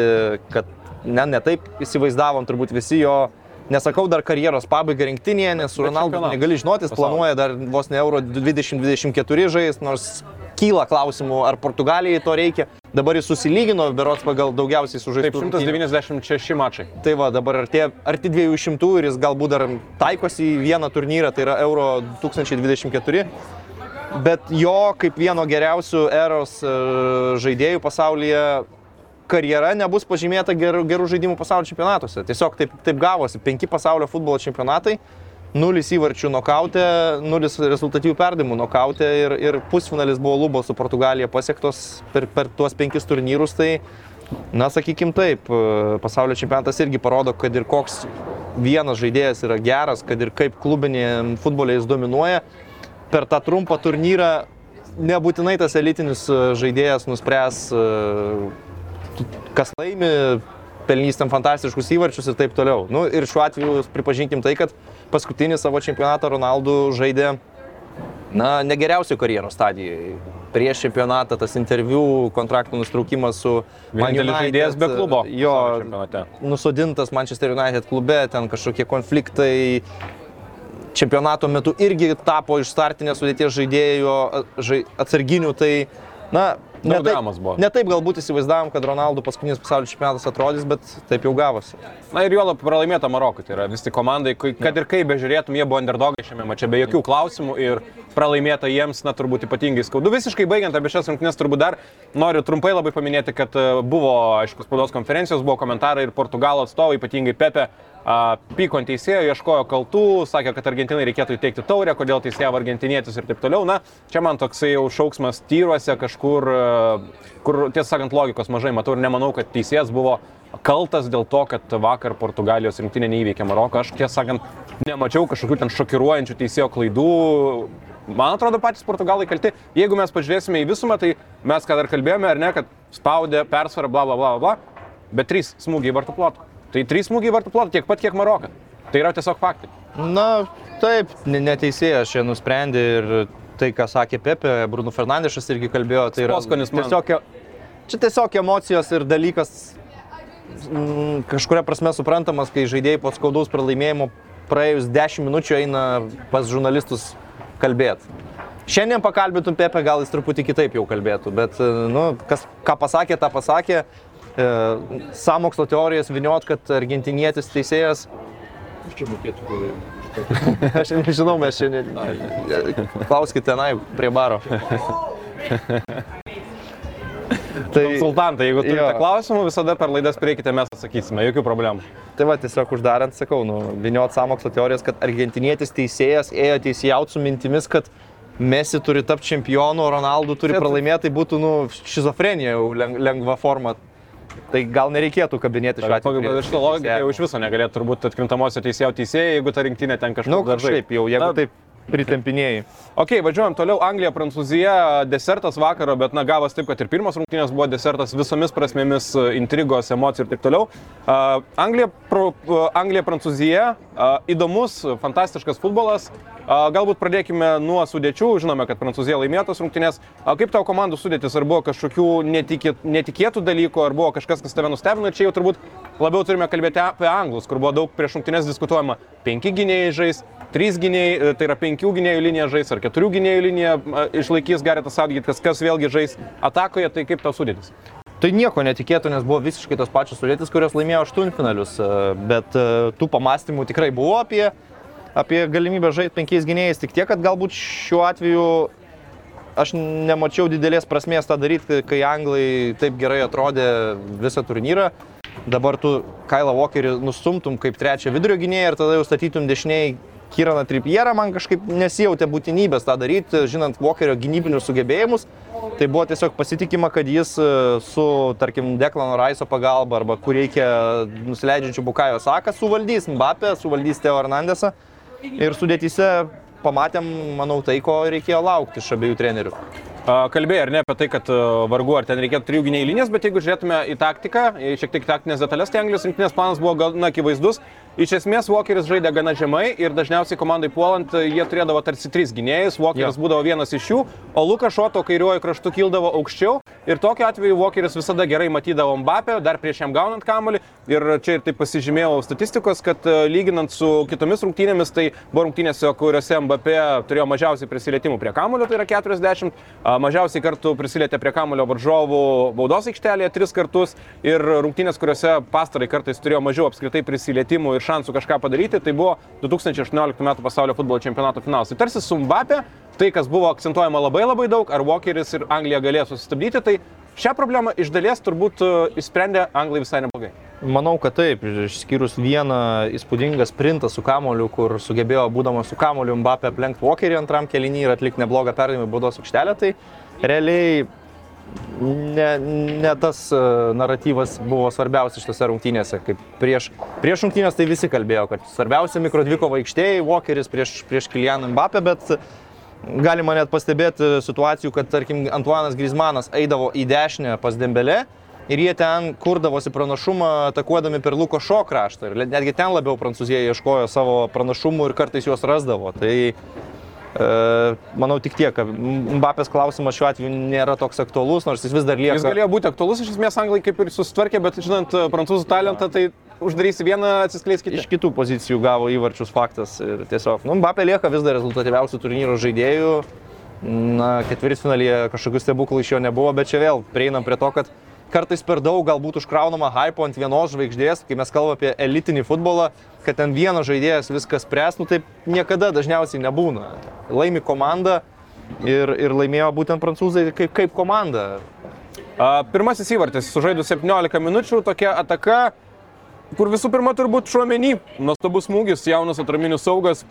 kad ne, ne taip įsivaizdavom turbūt visi jo. Nesakau dar karjeros pabaigą rinktinėje, nes su Ronaldu negali žinoti, jis planuoja dar vos ne Euro 2024 žais, nors kyla klausimų, ar Portugalijai to reikia. Dabar jis susilygino, berots pagal daugiausiai Taip, sužaistų. rungtynių. 196 mačai. Tai va, dabar artė, arti 200 ir jis galbūt dar taikosi į vieną turnyrą, tai yra Euro 2024. Bet jo kaip vieno geriausių eros e, žaidėjų pasaulyje karjera nebus pažymėta gerų, gerų žaidimų pasaulio čempionatuose. Tiesiog taip, taip gavosi. Penki pasaulio futbolo čempionatai, nulis įvarčių nokautė, nulis rezultatyvių perdimų nokautė ir, ir pusfinalis buvo Lubos su Portugalija pasiektos per, per tuos penkis turnyrus. Tai, na, sakykim taip, pasaulio čempionatas irgi parodo, kad ir koks vienas žaidėjas yra geras, kad ir kaip klubinė futbolė jis dominuoja, per tą trumpą turnyrą nebūtinai tas elitinis žaidėjas nuspręs, kas laimi, pelnys ten fantastiškus įvarčius ir taip toliau. Nu, ir šiuo atveju pripažinkim tai, kad paskutinį savo čempionatą Ronaldo žaidė na, negeriausiai karjeros stadijai. Prieš čempionatą tas interviu, kontraktų nustraukimas su Vienintelis United, žaidėjas be klubo. Jo, nusodintas Manchester United klube, ten kažkokie konfliktai. Čempionato metu irgi tapo iš startinės sudėties žaidėjo žai, atsarginių, tai, na, ne taip, ne taip galbūt įsivaizdavom, kad Ronaldo paskutinis pasaulio čempionatas atrodys, bet taip jau gavosi. Na ir juolab pralaimėta Marokui. Tai yra vis tik komandai, kad ir kaip bežiūrėtum, jie buvo underdogai šiame mače be jokių klausimų ir pralaimėta jiems, na turbūt ypatingai skaudu. Visiškai baigiant apie šias rungtynes, turbūt dar noriu trumpai labai paminėti, kad e, buvo, aišku, spaudos konferencijos, buvo komentarai ir Portugalo atstovai, ypatingai Pepe. Pyko ant teisėjo, ieškojo kaltų, sakė, kad Argentinai reikėtų įteikti taurę, kodėl teisėjo argentinietis ir taip toliau. Na, čia man toksai jau šauksmas tyruose kažkur, kur tiesą sakant logikos mažai matau ir nemanau, kad teisėjas buvo kaltas dėl to, kad vakar Portugalijos rinktinė neįveikė Maroko. Aš tiesą sakant, nemačiau kažkokių ten šokiruojančių teisėjo klaidų. Man atrodo, patys portugalai kalti. Jeigu mes pažiūrėsime į visumą, tai mes ką dar kalbėjome, ar ne, kad spaudė persvarą, bla bla bla bla, bet trys smūgiai vartų plotą. Tai trys smūgiai vartų plotą tiek pat, kiek Marokas. Tai yra tiesiog faktai. Na, taip, ne- neteisėjas čia nusprendė ir tai, ką sakė Pepe, Bruno Fernandešas irgi kalbėjo, tai yra Skonis man. tiesiog, čia tiesiog emocijos ir dalykas mm, kažkuria prasme suprantamas, kai žaidėjai po skaudaus pralaimėjimo praėjus 10 minučių eina pas žurnalistus kalbėti. Šiandien pakalbėtum Pepe, gal jis truputį kitaip jau kalbėtų, bet, e, nu, kas, ką pasakė, tą pasakė. E, Samokslo teorijas viniot, kad argentinietis teisėjas Aš nežinau, mes šiandien. Klauskite tenai prie baro. tai, Konsultantai, jeigu turite Jo. klausimų, visada per laidas prieikite, mes atsakysime, jokių problemų. tai va, tiesiog uždarant, sakau, nu, viniot samokslo teorijas, kad argentinietis teisėjas ėjo teisėjauti su mintimis, kad Messi turi tapti čempionu, Ronaldo turi pralaimėti, tai būtų nu, šizofrenija jau leng, lengva forma. Tai gal nereikėtų kabinėti šiuo atveju. Pagal šitą logiką jau iš viso negalėtų turbūt atkrintamosios teisėjo teisėjai, jeigu ta rinktinė ten kažkur Nu, kažkaip jau, jeigu Na, taip pritempinėjai. Ok, važiuojam toliau. Anglija, Prancūzija, desertas vakaro, bet na gavas taip, kad ir pirmas rungtynės buvo desertas visomis prasmėmis, intrigos, emocijų ir taip toliau. Uh, Anglija, pro, uh, Anglija, Prancūzija, uh, įdomus, fantastiškas futbolas. Galbūt pradėkime nuo sudėčių. Žinome, kad Prancūzija laimėjo tos rungtynės. Kaip tau komandų sudėtis? Ar buvo kažkokių netikėt, netikėtų dalykų, ar buvo kažkas, kas tave nustebino? Čia jau turbūt labiau turime kalbėti apie anglus, kur buvo daug prieš rungtynės diskutuojama. Penki gynėjai žais, trys gynėjai, tai yra penkių gynėjų linija žais, ar keturių gynėjų linija išlaikys Garetas Atgytas, kas vėlgi žais atakoje, tai kaip tau sudėtis? Tai nieko netikėto, nes buvo visiškai tos pačios sudėtis, kurios laimėjo aštuntfinalius, e, bet e, tų pamastymų tikrai buvo apie, apie galimybę žaisti penkiais gynėjais, tik tiek, kad galbūt šiuo atveju aš nemačiau didelės prasmės tą daryti, kai anglai taip gerai atrodė visą turnyrą. Dabar tu Kailą Walkerį nustumtum kaip trečią vidurio gynėją ir tada jau statytum dešiniai Kiraną Tripierą, man kažkaip nesijautė būtinybės tą daryti, žinant Walkerio gynybinius sugebėjimus. Tai buvo tiesiog pasitikima, kad jis e, su, tarkim, Deklano Raiso pagalba arba kur reikia nusileidžiančių Bukajo Saką suvaldys Mbappé, suvaldys Teo Hernandesą. Ir sudėtyse pamatėm, manau, tai, ko reikėjo laukti iš abiejų trenerių. Kalbėjai ar ne apie tai, kad a, vargu ar ten reikėtų trijų gynėjų linijas, bet jeigu žiūrėtume į taktiką, šiek tiek taktinės detalės, tai Anglijos rinktinės planas buvo gana akivaizdus. Iš esmės, Walkeris žaidė gana žemai ir dažniausiai komandai puolant a, jie turėdavo tarsi trys gynėjus, Walkeris Jo. būdavo vienas iš jų, o Lukas Šoto kairiuoju kraštu kildavo aukščiau ir tokiu atveju Walkeris visada gerai matydavo Mbappę, dar prieš jam gaunant kamuolį. Ir čia ir taip pasižymėjau statistikos, kad a, lyginant su kitomis rungtynėmis, tai buvo rungtynėse, kuriuose Mbappé turėjo mažiausiai prisilietimų prie kamuolio, tai yra 40, a, mažiausiai kartų prisilietė prie kamulio varžovų baudos aikštelėje tris kartus ir rungtynės, kuriuose pastarai kartais turėjo mažiau apskritai prisilietimų ir šansų kažką padaryti, tai buvo 2018 m. pasaulio futbolo čempionato finalas. Tai tarsi su Mbappé, tai kas buvo akcentuojama labai labai daug, ar Walkeris ir Anglija galės sustabdyti, tai šią problemą iš dalies turbūt e, išsprendė Anglai visai neblogai. Manau, kad taip, išskyrus vieną įspūdingą sprintą su kamoliu, kur sugebėjo, būdamas su kamoliu, Mbappé aplenkti Walkerį antram kelinį ir atlikti neblogą perdavimą į baudos aikštelę, tai realiai ne, ne tas e, naratyvas buvo svarbiausias šitose rungtynėse. Kaip prieš, prieš rungtynės tai visi kalbėjo, kad svarbiausia mikrodviko aikštėje Walkeris prieš, prieš Kilianą Mbappé, bet galima net pastebėti situacijų, kad tarkim Antuanas Grismanas eidavo į dešinę pas Dembelę ir jie ten kurdavosi pranašumą atakuodami per Luko Šo kraštą. Ir netgi ten labiau Prancūzija ieškojo savo pranašumų ir kartais juos rasdavo. Tai manau tik tiek, Mbappės klausimas šiuo atveju nėra toks aktualus, nors jis vis dar lieka. Jis galėjo būti aktualus, iš esmės Anglai kaip ir susitvarkė, bet žinant e, prancūzų talentą, tai uždarysi vieną, atsiskleis kitą. Iš kitų pozicijų gavo įvarčius faktas ir tiesiog, nu, Mbappé lieka vis dar rezultatyviausių turnyro žaidėjų. Na, ketvirtfinalyje kažkokių stebuklų iš jo nebuvo, bet čia vėl prieinam prie to, kad kartais per daug galbūt užkraunama hypo ant vienos žvaigždės, kai mes kalbame apie elitinį futbolą, kad ten vienas žaidėjas viskas spręs, nu taip niekada dažniausiai nebūna. Laimi komanda ir, ir laimėjo būtent prancūzai kaip, kaip komanda. A, Pirmasis įvartis, sužaidus 17 minučių, tokia ataka, kur visų pirma turbūt šuomenį, nuostabus smūgis, jaunas atraminių saugas,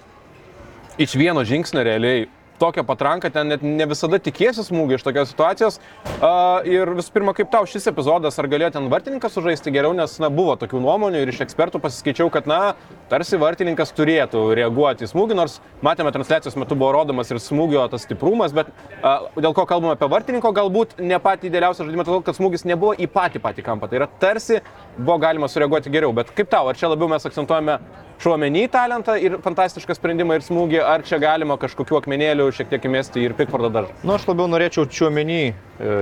iš vieno žingsnio realiai. Tokią patranką ten net ne visada tikėsi smūgį iš tokios situacijos. A, ir visų pirma, kaip tau šis epizodas, ar galėjo ten vartininkas sužaisti geriau, nes na, buvo tokių nuomonių ir iš ekspertų pasiskaičiau, kad na, tarsi vartininkas turėtų reaguoti į smūgį, nors matėme transliacijos metu buvo rodomas ir smūgio tas stiprumas, bet a, dėl ko kalbame apie vartininko, galbūt ne patį idealiausią žaidimą, todėl kad smūgis nebuvo į patį patį kampą. Tai yra tarsi buvo galima sureaguoti geriau, bet kaip tau, ar čia labiau mes akcentuojame šuomenį talentą ir fantastišką sprendimą ir smūgį, ar čia galima kažkokiu akmenėliu šiek tiek įmesti ir Pickfordą dar? Nu, aš labiau norėčiau čiuomenį e,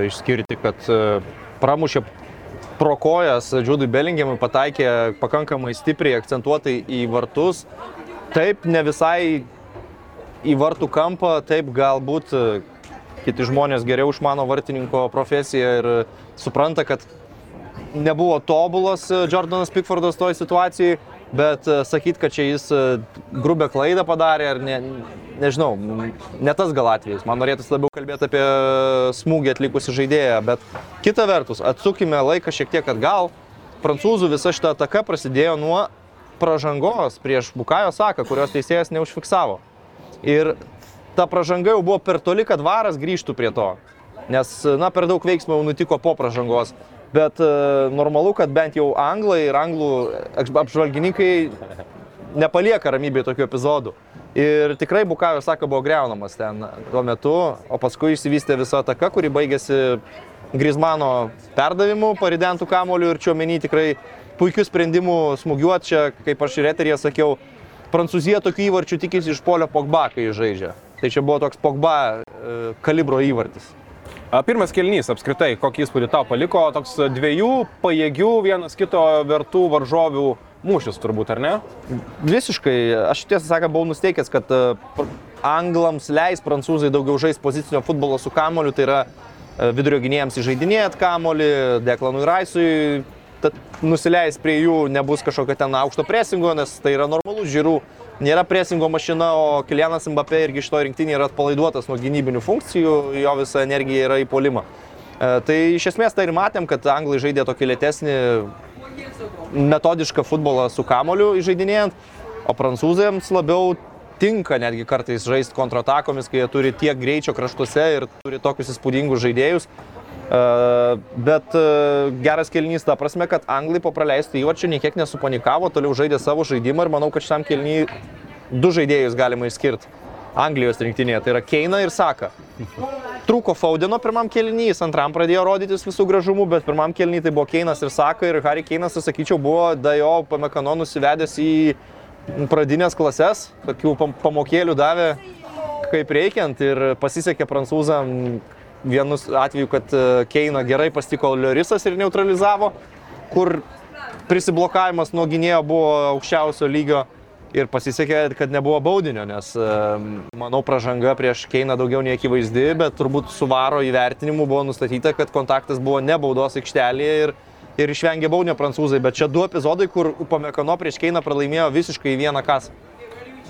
išskirti, kad e, pramušė pro kojas Džudui Bellingiamui, pataikė pakankamai stipriai akcentuotai į vartus. Taip, ne visai į vartų kampą, taip galbūt e, kiti žmonės geriau išmano vartininko profesiją ir supranta, kad nebuvo tobulas e, Jordanas Pickfordas toj situacijai, bet e, sakyt, kad čia jis e, grubę klaidą padarė ar ne, nežinau, ne tas gal atvejis. Man norėtųsi labiau kalbėti apie smūgį atlikusi žaidėją, bet kita vertus, atsukime laiką šiek tiek atgal. Prancūzų visa šita ataka prasidėjo nuo pražangos prieš Bukajo Saką, kurios teisėjas neužfiksavo. Ir ta pražanga jau buvo per toli, kad varas grįžtų prie to. Nes, na, per daug veiksmų jau nutiko po pražangos. Bet e, normalu, kad bent jau anglai ir anglų apžvalgininkai nepalieka ramybėje tokių epizodų. Ir tikrai Bukajo Saka buvo greunamas ten tuo metu, o paskui išsivystė visa ataka, kuri baigėsi Grizmano perdavimu, paridentų kamoliu ir čiuomenį tikrai puikių sprendimų smūgiuoti čia, kaip aš ir eterėje sakiau, Prancūzija tokių įvarčių tikisi iš polio Pogba, kai žaidžia. Tai čia buvo toks Pogba e, kalibro įvartis. Pirmas kelnys apskritai, kokį įspūdį tau paliko, toks dviejų pajėgių vienas kito vertų varžovių mūšis turbūt, ar ne? Visiškai, aš tiesą sakant buvau nusteikęs, kad e, anglams leis prancūzai daugiau žaisti pozicinio futbolo su kamoliu, tai yra e, vidurio gynėjams įžeidinėjant kamolį, Deklanui Raisui, nusileis prie jų, nebus kažkokio ten aukšto presingo, nes tai yra normalus žiūrų, nėra presingo mašina, o Kilianas Mbappé irgi iš to rinktinį yra atpalaiduotas nuo gynybinių funkcijų, jo visa energija yra į polimą. E, Tai iš esmės tai ir matėm, kad anglai žaidė tokį lėtesnį metodišką futbolą su kamoliu įžeidinėjant, o prancūzams labiau tinka netgi kartais žaisti kontratakomis, kai jie turi tiek greičio kraštuose ir turi tokius įspūdingus žaidėjus. E, Bet e, geras kelnys ta prasme, kad anglai po praleistų įvarčių niekiek nesupanikavo, toliau žaidė savo žaidimą ir manau, kad šitam kelnį du žaidėjus galima išskirti Anglijos rinktinėje, tai yra Keina ir Saka. Trūko Faudino pirmam kelnys, antram pradėjo rodytis visų gražumų, bet pirmam kelnys tai buvo Keinas ir Saka ir Harry Keinas, aš sakyčiau, buvo Dajo Pamekano nusivedęs į pradinės klases, tokių pam- pamokėlių davė kaip reikiant ir pasisekė prancūzam vienus atveju, kad e, Keina gerai pastiko Liorisas ir neutralizavo, kur prisiblokavimas nuo gynėjo buvo aukščiausio lygio ir pasisekė, kad nebuvo baudinio, nes e, manau pražanga prieš Keiną daugiau nei akivaizdi, bet turbūt su varo įvertinimu buvo nustatyta, kad kontaktas buvo ne baudos aikštelėje ir, ir išvengė baudinio prancūzai, bet čia du epizodai, kur Upamekano prieš Keiną pralaimėjo visiškai vieną kasą.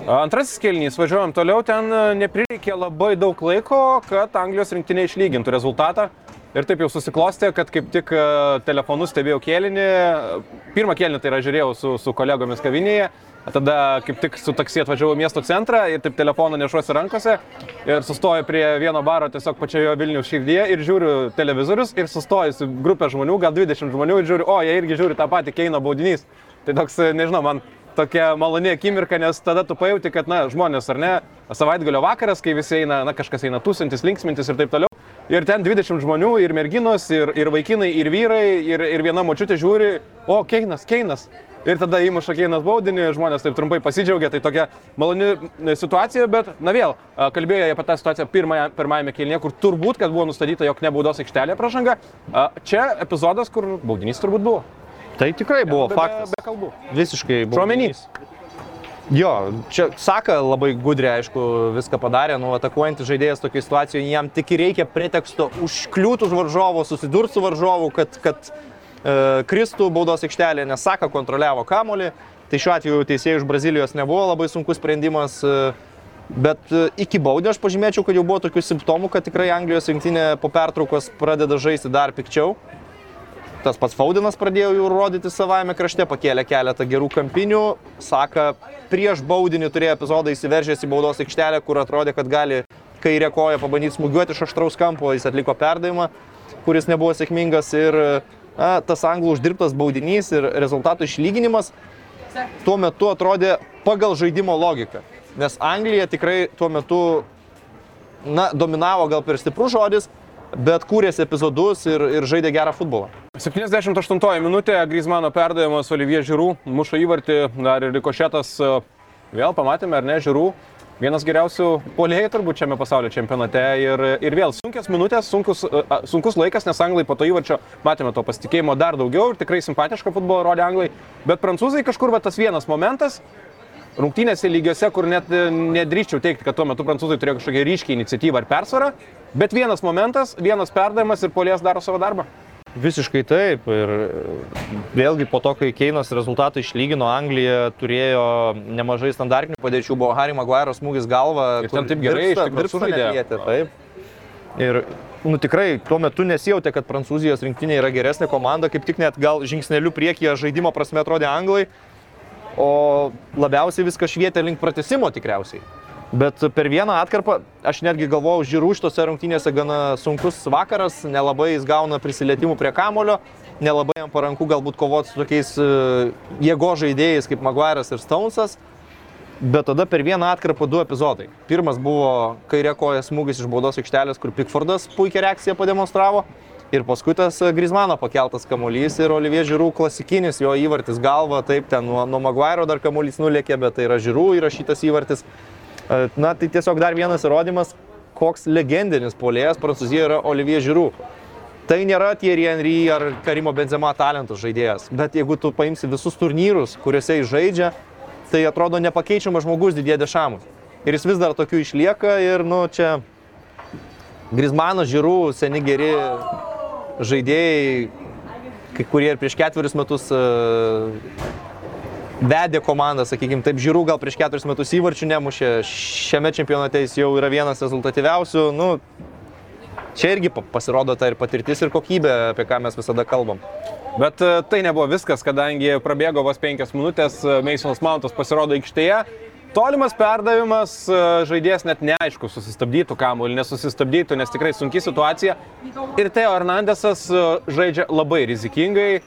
Antrasis kelnys, važiuojam toliau, ten e, neprireikė labai daug laiko, kad Anglijos rinktinė išlygintų rezultatą. Ir taip jau susiklostė, kad kaip tik e, telefonu stebėjau kėlinį. Pirmą kėlinį tai yra žiūrėjau su, su kolegomis kavinėje. Tada kaip tik su taksi atvažiavau į miesto centrą ir taip telefoną nešuosi rankose ir sustoju prie vieno baro tiesiog pačioje Vilnius širdyje ir žiūriu televizorius ir sustoju su grupė žmonių, gal 20 žmonių ir žiūriu, o jie irgi žiūri tą patį Keino baudinys. Tai toks, nežinau, man tokia maloni akimirka, nes tada tu pajauti, kad, na, žmonės ar ne, savaitgalio vakaras, kai visi eina, na, kažkas eina tūsintis, linksmintis ir taip toliau. Ir ten 20 žmonių, ir merginos, ir, ir vaikinai, ir vyrai, ir, ir viena močiutė žiūri, o Keinas, Keinas. Ir tada įmuša Keinas baudinį, žmonės taip trumpai pasidžiaugia, tai tokia maloni e, situacija, bet, na vėl, a, kalbėjo apie tą situaciją pirmąją, pirmajame kelnyje, kur turbūt, kad buvo nustatyta, jog nebaudos aikštelė pražanga. A, Čia epizodas, kur baudinys turbūt buvo. Tai tikrai buvo be, faktas. Be, be kalbų. Visiškai buvo. Šuomenys. Jo, čia Saka labai gudriai, aišku, viską padarė, nu, atakuojantis žaidėjas tokioje situacijoje, jam tik reikia preteksto užkliūti už varžovo, susidurti su varžovu, kad, kad e, kristų baudos aikštelė, nes Saka kontroliavo kamolį. Tai šiuo atveju teisėjai iš Brazilijos nebuvo labai sunkus sprendimas. E, Bet e, iki baudinio aš pažymėčiau, kad jau buvo tokių simptomų, kad tikrai Anglijos rinktinė po pertraukos pradeda žaisti dar pikčiau. Tas pats Faudinas pradėjo jau rodyti savame krašte, pakėlė keletą gerų kampinių. Saka, prieš baudinį turėjo epizodą įsiveržęs į baudos aikštelę, kur atrodė, kad gali kairė koja pabandyti smūgiuoti iš aštraus kampo, jis atliko perdavimą, kuris nebuvo sėkmingas ir na, tas anglų uždirbtas baudinys ir rezultatų išlyginimas tuo metu atrodė pagal žaidimo logiką. Nes Anglija tikrai tuo metu, na, dominavo gal per stiprus žodis, bet kūrėsi epizodus ir, ir žaidė gerą futbolą. 78 minutė, Grismano perdavimas Olivier Žirų, muša įvartį, dar ir Rikošėtas, e, vėl pamatėme, ar ne, Žirų, vienas geriausių polėjų turbūt šiame pasaulio čempionate ir, ir vėl sunkias minutės, sunkus, e, sunkus laikas, nes anglai po to įvarčio matėme to pasitikėjimo dar daugiau ir tikrai simpatišką futbolą rodė anglai, bet prancūzai kažkur va tas vienas momentas, rungtynėse lygiuose, kur net e, nedrįščiau teikti, kad tuo metu prancūzai turėjo kažkokią ryškią iniciatyvą ar persvarą, bet vienas momentas, vienas perdavimas ir polės daro savo darbą. Visiškai taip. Ir vėlgi po to, kai Keinas rezultatą išlygino, Anglija turėjo nemažai standartinių padėčių. Buvo Harry Maguire smūgis galva. Ir ten taip gerai iš tikrųjų sužaidė. Taip. Ir nu, tikrai tuo metu nesijautė, kad Prancūzijos rinktinė yra geresnė komanda, kaip tik net gal žingsneliu priekyje žaidimo prasme atrodė Anglai, o labiausiai viskas švietė link pratesimo tikriausiai. Bet per vieną atkarpą aš netgi galvojau, žiūrų šitose rungtynėse gana sunkus vakaras, nelabai jis gauna prisilietimų prie kamulio, nelabai jam paranku galbūt kovoti su tokiais e, jėgo žaidėjais kaip Maguire'as ir Stonesas. Bet tada per vieną atkarpą du epizodai. Pirmas buvo kairė koja smūgis iš baudos aikštelės, kur Pikfordas puikią reakciją pademonstravo. Ir paskui tas Grizmano pakeltas kamuolys ir Olivier Žirų klasikinis, jo įvartis galva, taip, ten nuo, nuo Maguire dar kamuolys nulėkė, bet tai yra Žirų įrašytas įvartis. Na, tai tiesiog dar vienas įrodymas, koks legendinis polėjas Prancūzijoje yra Olivier Žirų. Tai nėra Thierry Henry ar Karimo Benzema talentų žaidėjas, bet jeigu tu paimsi visus turnyrus, kuriuose jis žaidžia, tai atrodo nepakeičiamas žmogus didė dešamus. Ir jis vis dar tokiu išlieka ir, nu, čia Grizmanas, Žirų, seni geri žaidėjai, kai kurie ir prieš ketverius metus e, vedė komandą, sakykime, taip Žirų gal prieš keturis metus įvarčių nemušė, šiame čempionate jis jau yra vienas rezultatyviausių, nu, čia irgi pa- pasirodo ta ir patirtis, ir kokybė, apie ką mes visada kalbam. Bet e, tai nebuvo viskas, kadangi prabėgo vos penkias minutės, e, Masonas Mountas pasirodo aikštėje. Tolimas perdavimas, e, žaidėjas net neaišku, susistabdytų kamuolį, nesusistabdytų, nes tikrai sunki situacija. Ir Teo Hernandesas žaidžia labai rizikingai.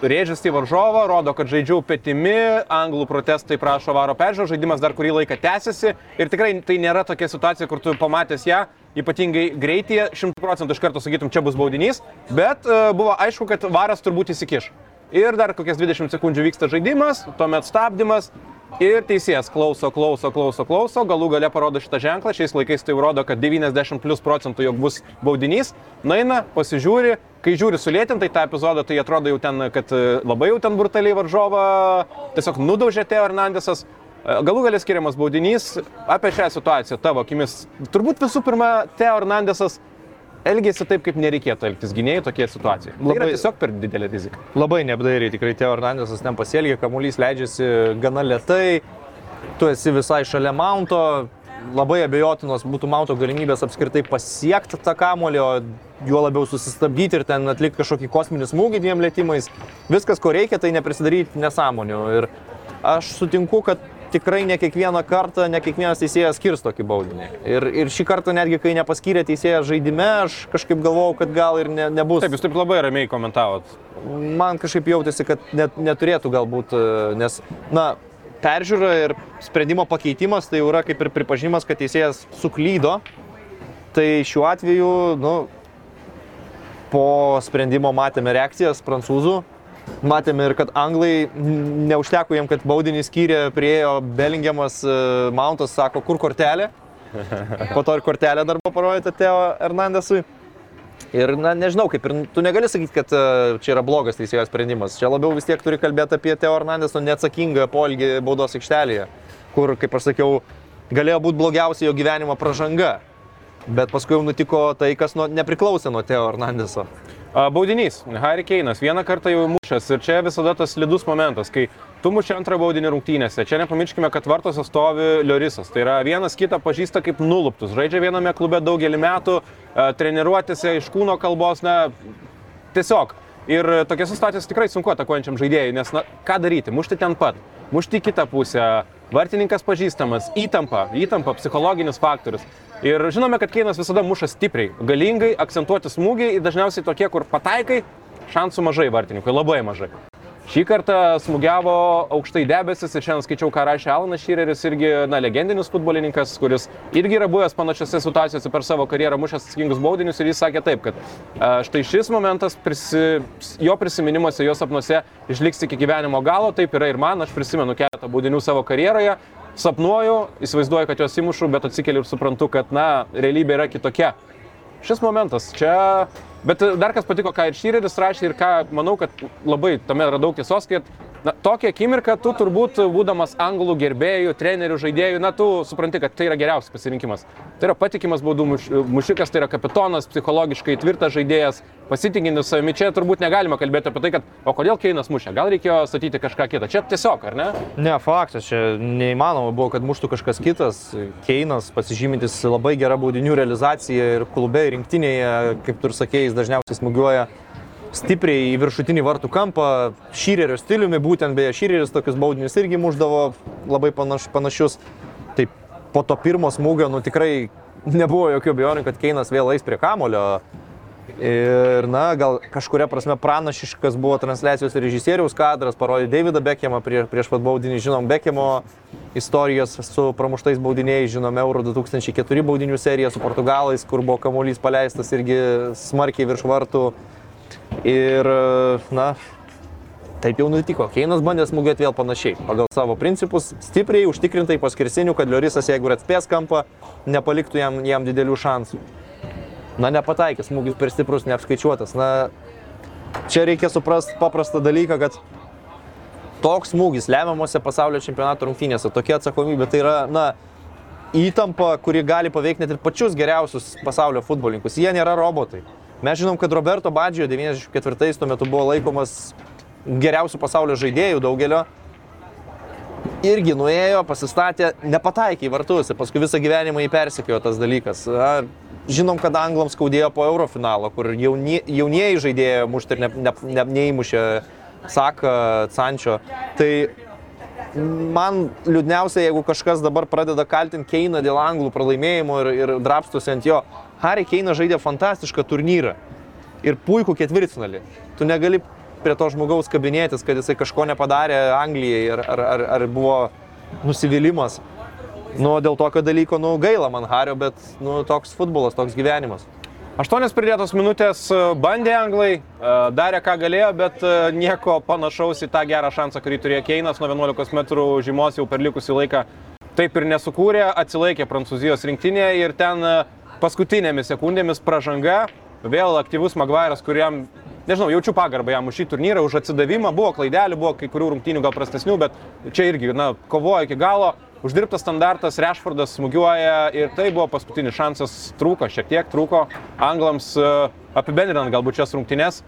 Rėžęs į varžovą, rodo, kad žaidžiau petimi, anglų protestai prašo varo peržiūrą, žaidimas dar kurį laiką tęsiasi ir tikrai tai nėra tokia situacija, kur tu pamatęs ją, ypatingai greityje, 100 procentų iš karto sakytum, čia bus baudinys, bet e, buvo aišku, kad varas turbūt įsikiš. Ir dar kokias 20 sekundžių vyksta žaidimas, tuomet stabdymas ir teisėjas klauso, klauso, klauso, klauso, galų gale parodo šitą ženklą, šiais laikais tai rodo, kad 90 plus procentų jog bus baudinys, naina, pasižiūri, kai žiūri sulėtintai tą epizodą, tai atrodo jau ten, kad e, labai jau ten brutaliai varžovą tiesiog nudaužė Teo Hernandesas. E, Galų galės skiriamas baudinys. Apie šią situaciją tavo akimis. Turbūt visų pirma, Teo Hernandesas elgėsi taip, kaip nereikėtų elgtis gynėjai tokie situacijai. Labai... Tai yra tiesiog per didelė rizika. Labai neapdairiai tikrai Teo Hernandesas ten pasielgė, kamuolys leidžiasi gana lietai, tu esi visai šalia Mounto, labai abejotinos būtų Mounto galimybės apskritai pasiekti tą kamuolį, o juo labiau susistabdyti ir ten atlikti kažkokį kosminį smūgį dviem lėtymais. Viskas, ko reikia, tai neprisidaryti nesąmonių. Ir aš sutinku, kad tikrai ne kiekvieną kartą, ne kiekvienas teisėjas skirs tokį baudinį. Ir, ir šį kartą netgi, kai nepaskyrė teisėjas žaidime, aš kažkaip galvojau, kad gal ir ne, nebus Taip, jūs taip labai ramiai komentavot. man kažkaip jautėsi, kad net, neturėtų galbūt, e, nes, na, peržiūra ir sprendimo pakeitimas tai jau yra kaip ir pripažinimas, kad teisėjas suklydo. Tai šiuo atveju, nu, po sprendimo matėme reakcijas prancūzų, matėme ir kad anglai neužteko jiem, kad baudinį skyrė, priejo Belingiamas, e, Mountas sako, kur kortelė. Po to ir kortelė dar parodyta Teo Hernandesui. Ir, na, nežinau, kaip ir tu negali sakyti, kad e, čia yra blogas teisėjo sprendimas. Čia labiau vis tiek turi kalbėti apie Teo Hernandeso neatsakingą polgį baudos aikštelėje, kur, kaip aš sakiau, galėjo būti blogiausia jo gyvenimo pražanga. Bet paskui jau nutiko tai, kas nuo, nepriklausė nuo Teo Hernandeso. Baudinys, Harry Keinas, vieną kartą jau mušęs ir čia visada tas slidus momentas, kai tu muši antrą baudinį rungtynėse. Čia nepamirškime, kad vartose stovi Liorisas. Tai yra vienas kitą pažįsta kaip nuluptus. Žaidžia viename klube daugelį metų, treniruotėse iš kūno kalbos, na, tiesiog. Ir tokias situacijas tikrai sunku atakuojančiam žaidėjui, nes, na, ką daryti, mušti ten pat, mušti į kitą pusę, vartininkas pažįstamas, įtampa, įtampa, psichologinis faktorius. Ir žinome, kad Keinas visada muša stipriai, galingai, akcentuoti smūgiai, dažniausiai tokie, kur pataikai, šansų mažai vartininkui, labai mažai. Šį kartą smūgiavo aukštai debesis ir šiandien skaičiau, ką rašė Alanas Šyreris, irgi na, legendinis futbolininkas, kuris irgi yra buvęs panašiose situacijose per savo karjerą, mušęs atsakingus baudinius ir jis sakė taip, kad štai šis momentas prisi, jo prisiminimuose, jo sapnuose išliks iki gyvenimo galo, taip yra ir man, aš prisimenu keletą baudinių savo karjeroje, sapnuoju, įsivaizduoju, kad juos įmušu, bet atsikeliu ir suprantu, kad na, realybė yra kitokia. Šis momentas čia. Bet dar kas patiko, ką ir Šyreris rašė ir ką manau, kad labai tame yra daug tiesos, kad na, tokia akimirka tu turbūt, būdamas anglų gerbėjų, trenerių, žaidėjų, na, tu supranti, kad tai yra geriausias pasirinkimas. Tai yra patikimas baudų muš- mušikas, tai yra kapitonas, psichologiškai tvirtas žaidėjas, pasitikintis savimi. Čia turbūt negalima kalbėti apie tai, kad o kodėl Keinas mušė, gal reikėjo statyti kažką kitą. Čia tiesiog, ar ne? Ne, faktas, čia neįmanoma buvo, kad muštų kažkas kitas. Keinas pasižymintis labai gerą baudinių realizaciją ir klube, ir rinktinėje, kaip tu ir sakėjai, jis dažniausiai smūgiuoja stipriai į viršutinį vartų kampą, šyrerio stiliumi, būtent beje, šyreris tokius baudinius irgi muždavo labai panaš, panašius. Tai po to pirmo smūgio, nu tikrai nebuvo jokių abejonių, kad Keinas vėl eis prie kamulio. Ir, na, gal kažkuria prasme pranašiškas buvo transliacijos režisieriaus kadras, parodė Davidą Bekemą prie, prieš pat baudinį, žinom Bekemo istorijos su pramuštais baudiniais, žinom Euro 2004 baudinių seriją su portugalais, kur buvo kamuolys paleistas irgi smarkiai virš vartų. Ir, na, taip jau nutiko. Keinas bandė smūgiuoti vėl panašiai, pagal savo principus, stipriai, užtikrintai paskirsinių, kad Liorisas, jeigu ir atspės kampą, nepaliktų jam, jam didelių šansų. Na, nepataikė, smūgis per stiprus, neapskaičiuotas. Na, čia reikia suprasti paprastą dalyką, kad toks smūgis lemiamuose pasaulio čempionato rungtynėse, tokia atsakomybė, tai yra, na, įtampa, kuri gali paveikti net ir pačius geriausius pasaulio futbolininkus. Jie nėra robotai. Mes žinom, kad Roberto Badžio 94-ais tuo metu buvo laikomas geriausių pasaulio žaidėjų daugelio. Irgi nuėjo, pasistatė, nepataikė į vartus ir paskui visą gyvenimą jį persekiojo tas dalykas. Žinom, kad anglams skaudėjo po Eurofinalo, kur jaunie, jaunieji žaidėjai mušti ir ne, ne, ne, neįmušė Saka, Sančio. Tai man liūdniausia, jeigu kažkas dabar pradeda kaltinti Keiną dėl anglų pralaimėjimo ir, ir drapstosi ant jo. Harry Keinas žaidė fantastišką turnyrą ir puikų ketvirtfinalį. Tu negali prie to žmogaus kabinėtis, kad jisai kažko nepadarė Anglijai ar, ar, ar, ar buvo nusivylimas. Nu, dėl tokio dalyko, nu, gaila man Hario, bet, nu, toks futbolas, toks gyvenimas. Aštuonios pridėtos minutės e, bandė anglai, e, darė ką galėjo, bet e, nieko panašaus į tą gerą šansą, kurį turėjo Keinas nuo 11 m žymos jau per likusį laiką. Taip ir nesukūrė, atsilaikė Prancūzijos rinktinė ir ten paskutinėmis sekundėmis pražanga, vėl aktyvus Magvairas, kuriam, nežinau, jaučiu pagarbą jam už šį turnyrą, už atsidavimą, buvo klaidelių, buvo kai kurių rungtynių gal prastesnių, bet čia irgi, na, kovojo iki galo, Uždirbtas standartas, Rešfordas smūgiuoja ir tai buvo paskutinis šansas, trūko, šiek tiek trūko anglams e, apibendrinant galbūt šias rungtynes.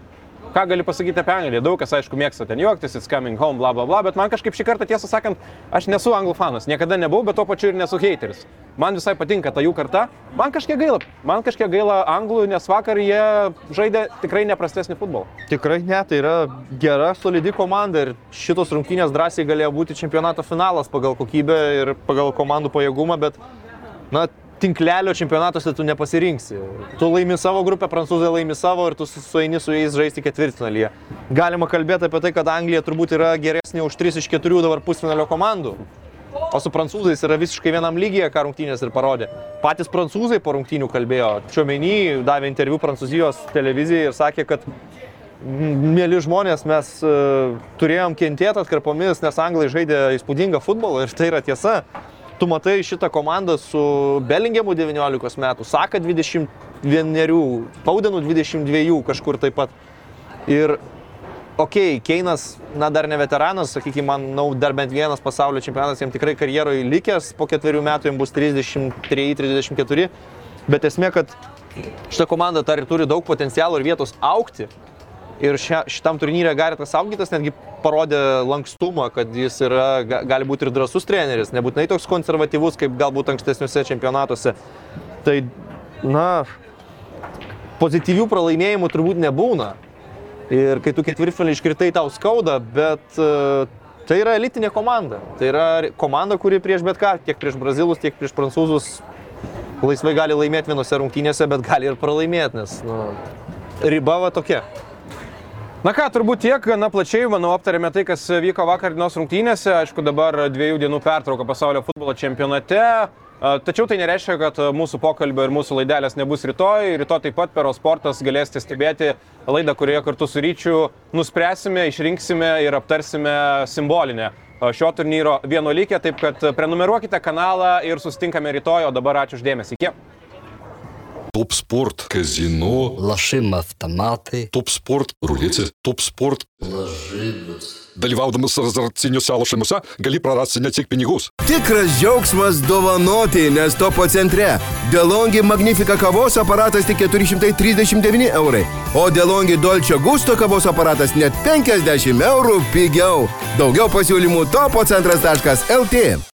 Ką gali pasakyti apie Angliją? Daug kas, aišku, mėgsta ten juoktis, it's coming home, bla bla bla, bet man kažkaip šį kartą, tiesą sakant, aš nesu anglų fanas, niekada nebuvau, bet to pačiu ir nesu hateris. Man visai patinka ta jų karta, man kažkiek gaila, man kažkiek gaila anglų, nes vakar jie žaidė tikrai neprastesnį futbolą. Tikrai ne, tai yra gera, solidi komanda ir šitos rungtynės drąsiai galėjo būti čempionato finalas pagal kokybę ir pagal komandų pajėgumą, bet, na, tinklelio čempionatuose tu nepasirinksi. Tu laimi savo grupę, prancūzai laimi savo ir tu sueini su jais žaisti ketvirtfinalyje. Galima kalbėti apie tai, kad Anglija turbūt yra geresnė už 3 iš 4 dabar pusfinalio komandų. O su prancūzais yra visiškai vienam lygyje, ką rungtynės ir parodė. Patys prancūzai po rungtynių kalbėjo. Čiomenį davė interviu prancūzijos televizijai ir sakė, kad mėly žmonės, mes uh, turėjom kentėti atkarpomis, nes anglai žaidė įspūdingą futbolą ir tai yra tiesa tu matai šitą komandą su Bellingiamu 19 metų, Saka 21, Paudenu 22 kažkur taip pat. Ir, okei, okay, Keinas, na dar ne veteranas, sakykime, manau, dar bent vienas pasaulio čempionatas jam tikrai karjeroje likęs, po ketverių metų jam bus 33-34, bet esmė, kad šita komanda dar turi daug potencialo ir vietos aukti. Ir šia, šitam turnyrė Garitas Augytas netgi parodė lankstumą, kad jis yra, gali būti ir drasus treneris, nebūtinai toks konservatyvus, kaip galbūt ankstesniuose čempionatuose. Tai, na, pozityvių pralaimėjimų turbūt nebūna. Ir kai tu ketvirtfinalį iškritai, tau skauda, bet uh, tai yra elitinė komanda. Tai yra komanda, kuri prieš bet ką, tiek prieš brazilus, tiek prieš prancūzus, laisvai gali laimėti vienose rungtynėse, bet gali ir pralaimėti, nes nu, riba va tokia. Na ką, turbūt tiek, gana plačiai, manau, aptarėme tai, kas vyko vakar dienos rungtynėse. Aišku, dabar dviejų dienų pertrauka pasaulio futbolo čempionate. Tačiau tai nereiškia, kad mūsų pokalbio ir mūsų laidelės nebus rytoj. Rytoj taip pat per Osportas galėsite stebėti laidą, kurioje kartu su ryčiu nuspręsime, išrinksime ir aptarsime simbolinę šio turnyro vienuolikė. Taip kad prenumeruokite kanalą ir susitinkame rytoj. O dabar ačiū uždėmesi. Iki Топ-спорт, казино, Лошим автоматы. топ-спорт, рулети, топ-sport. Lažybos. Dalyvaudamas azartiniuose lošimuose gali prarasti ne tik pinigus. Tikras džiaugsmas dovanoti, nes topo centre. Delongi Magnifica kavos aparatas tik 439 eurai, o Delongi Dolce Gusto kavos aparatas net 50 eurų pigiau. Daugiau pasiūlymų topocentras.lt.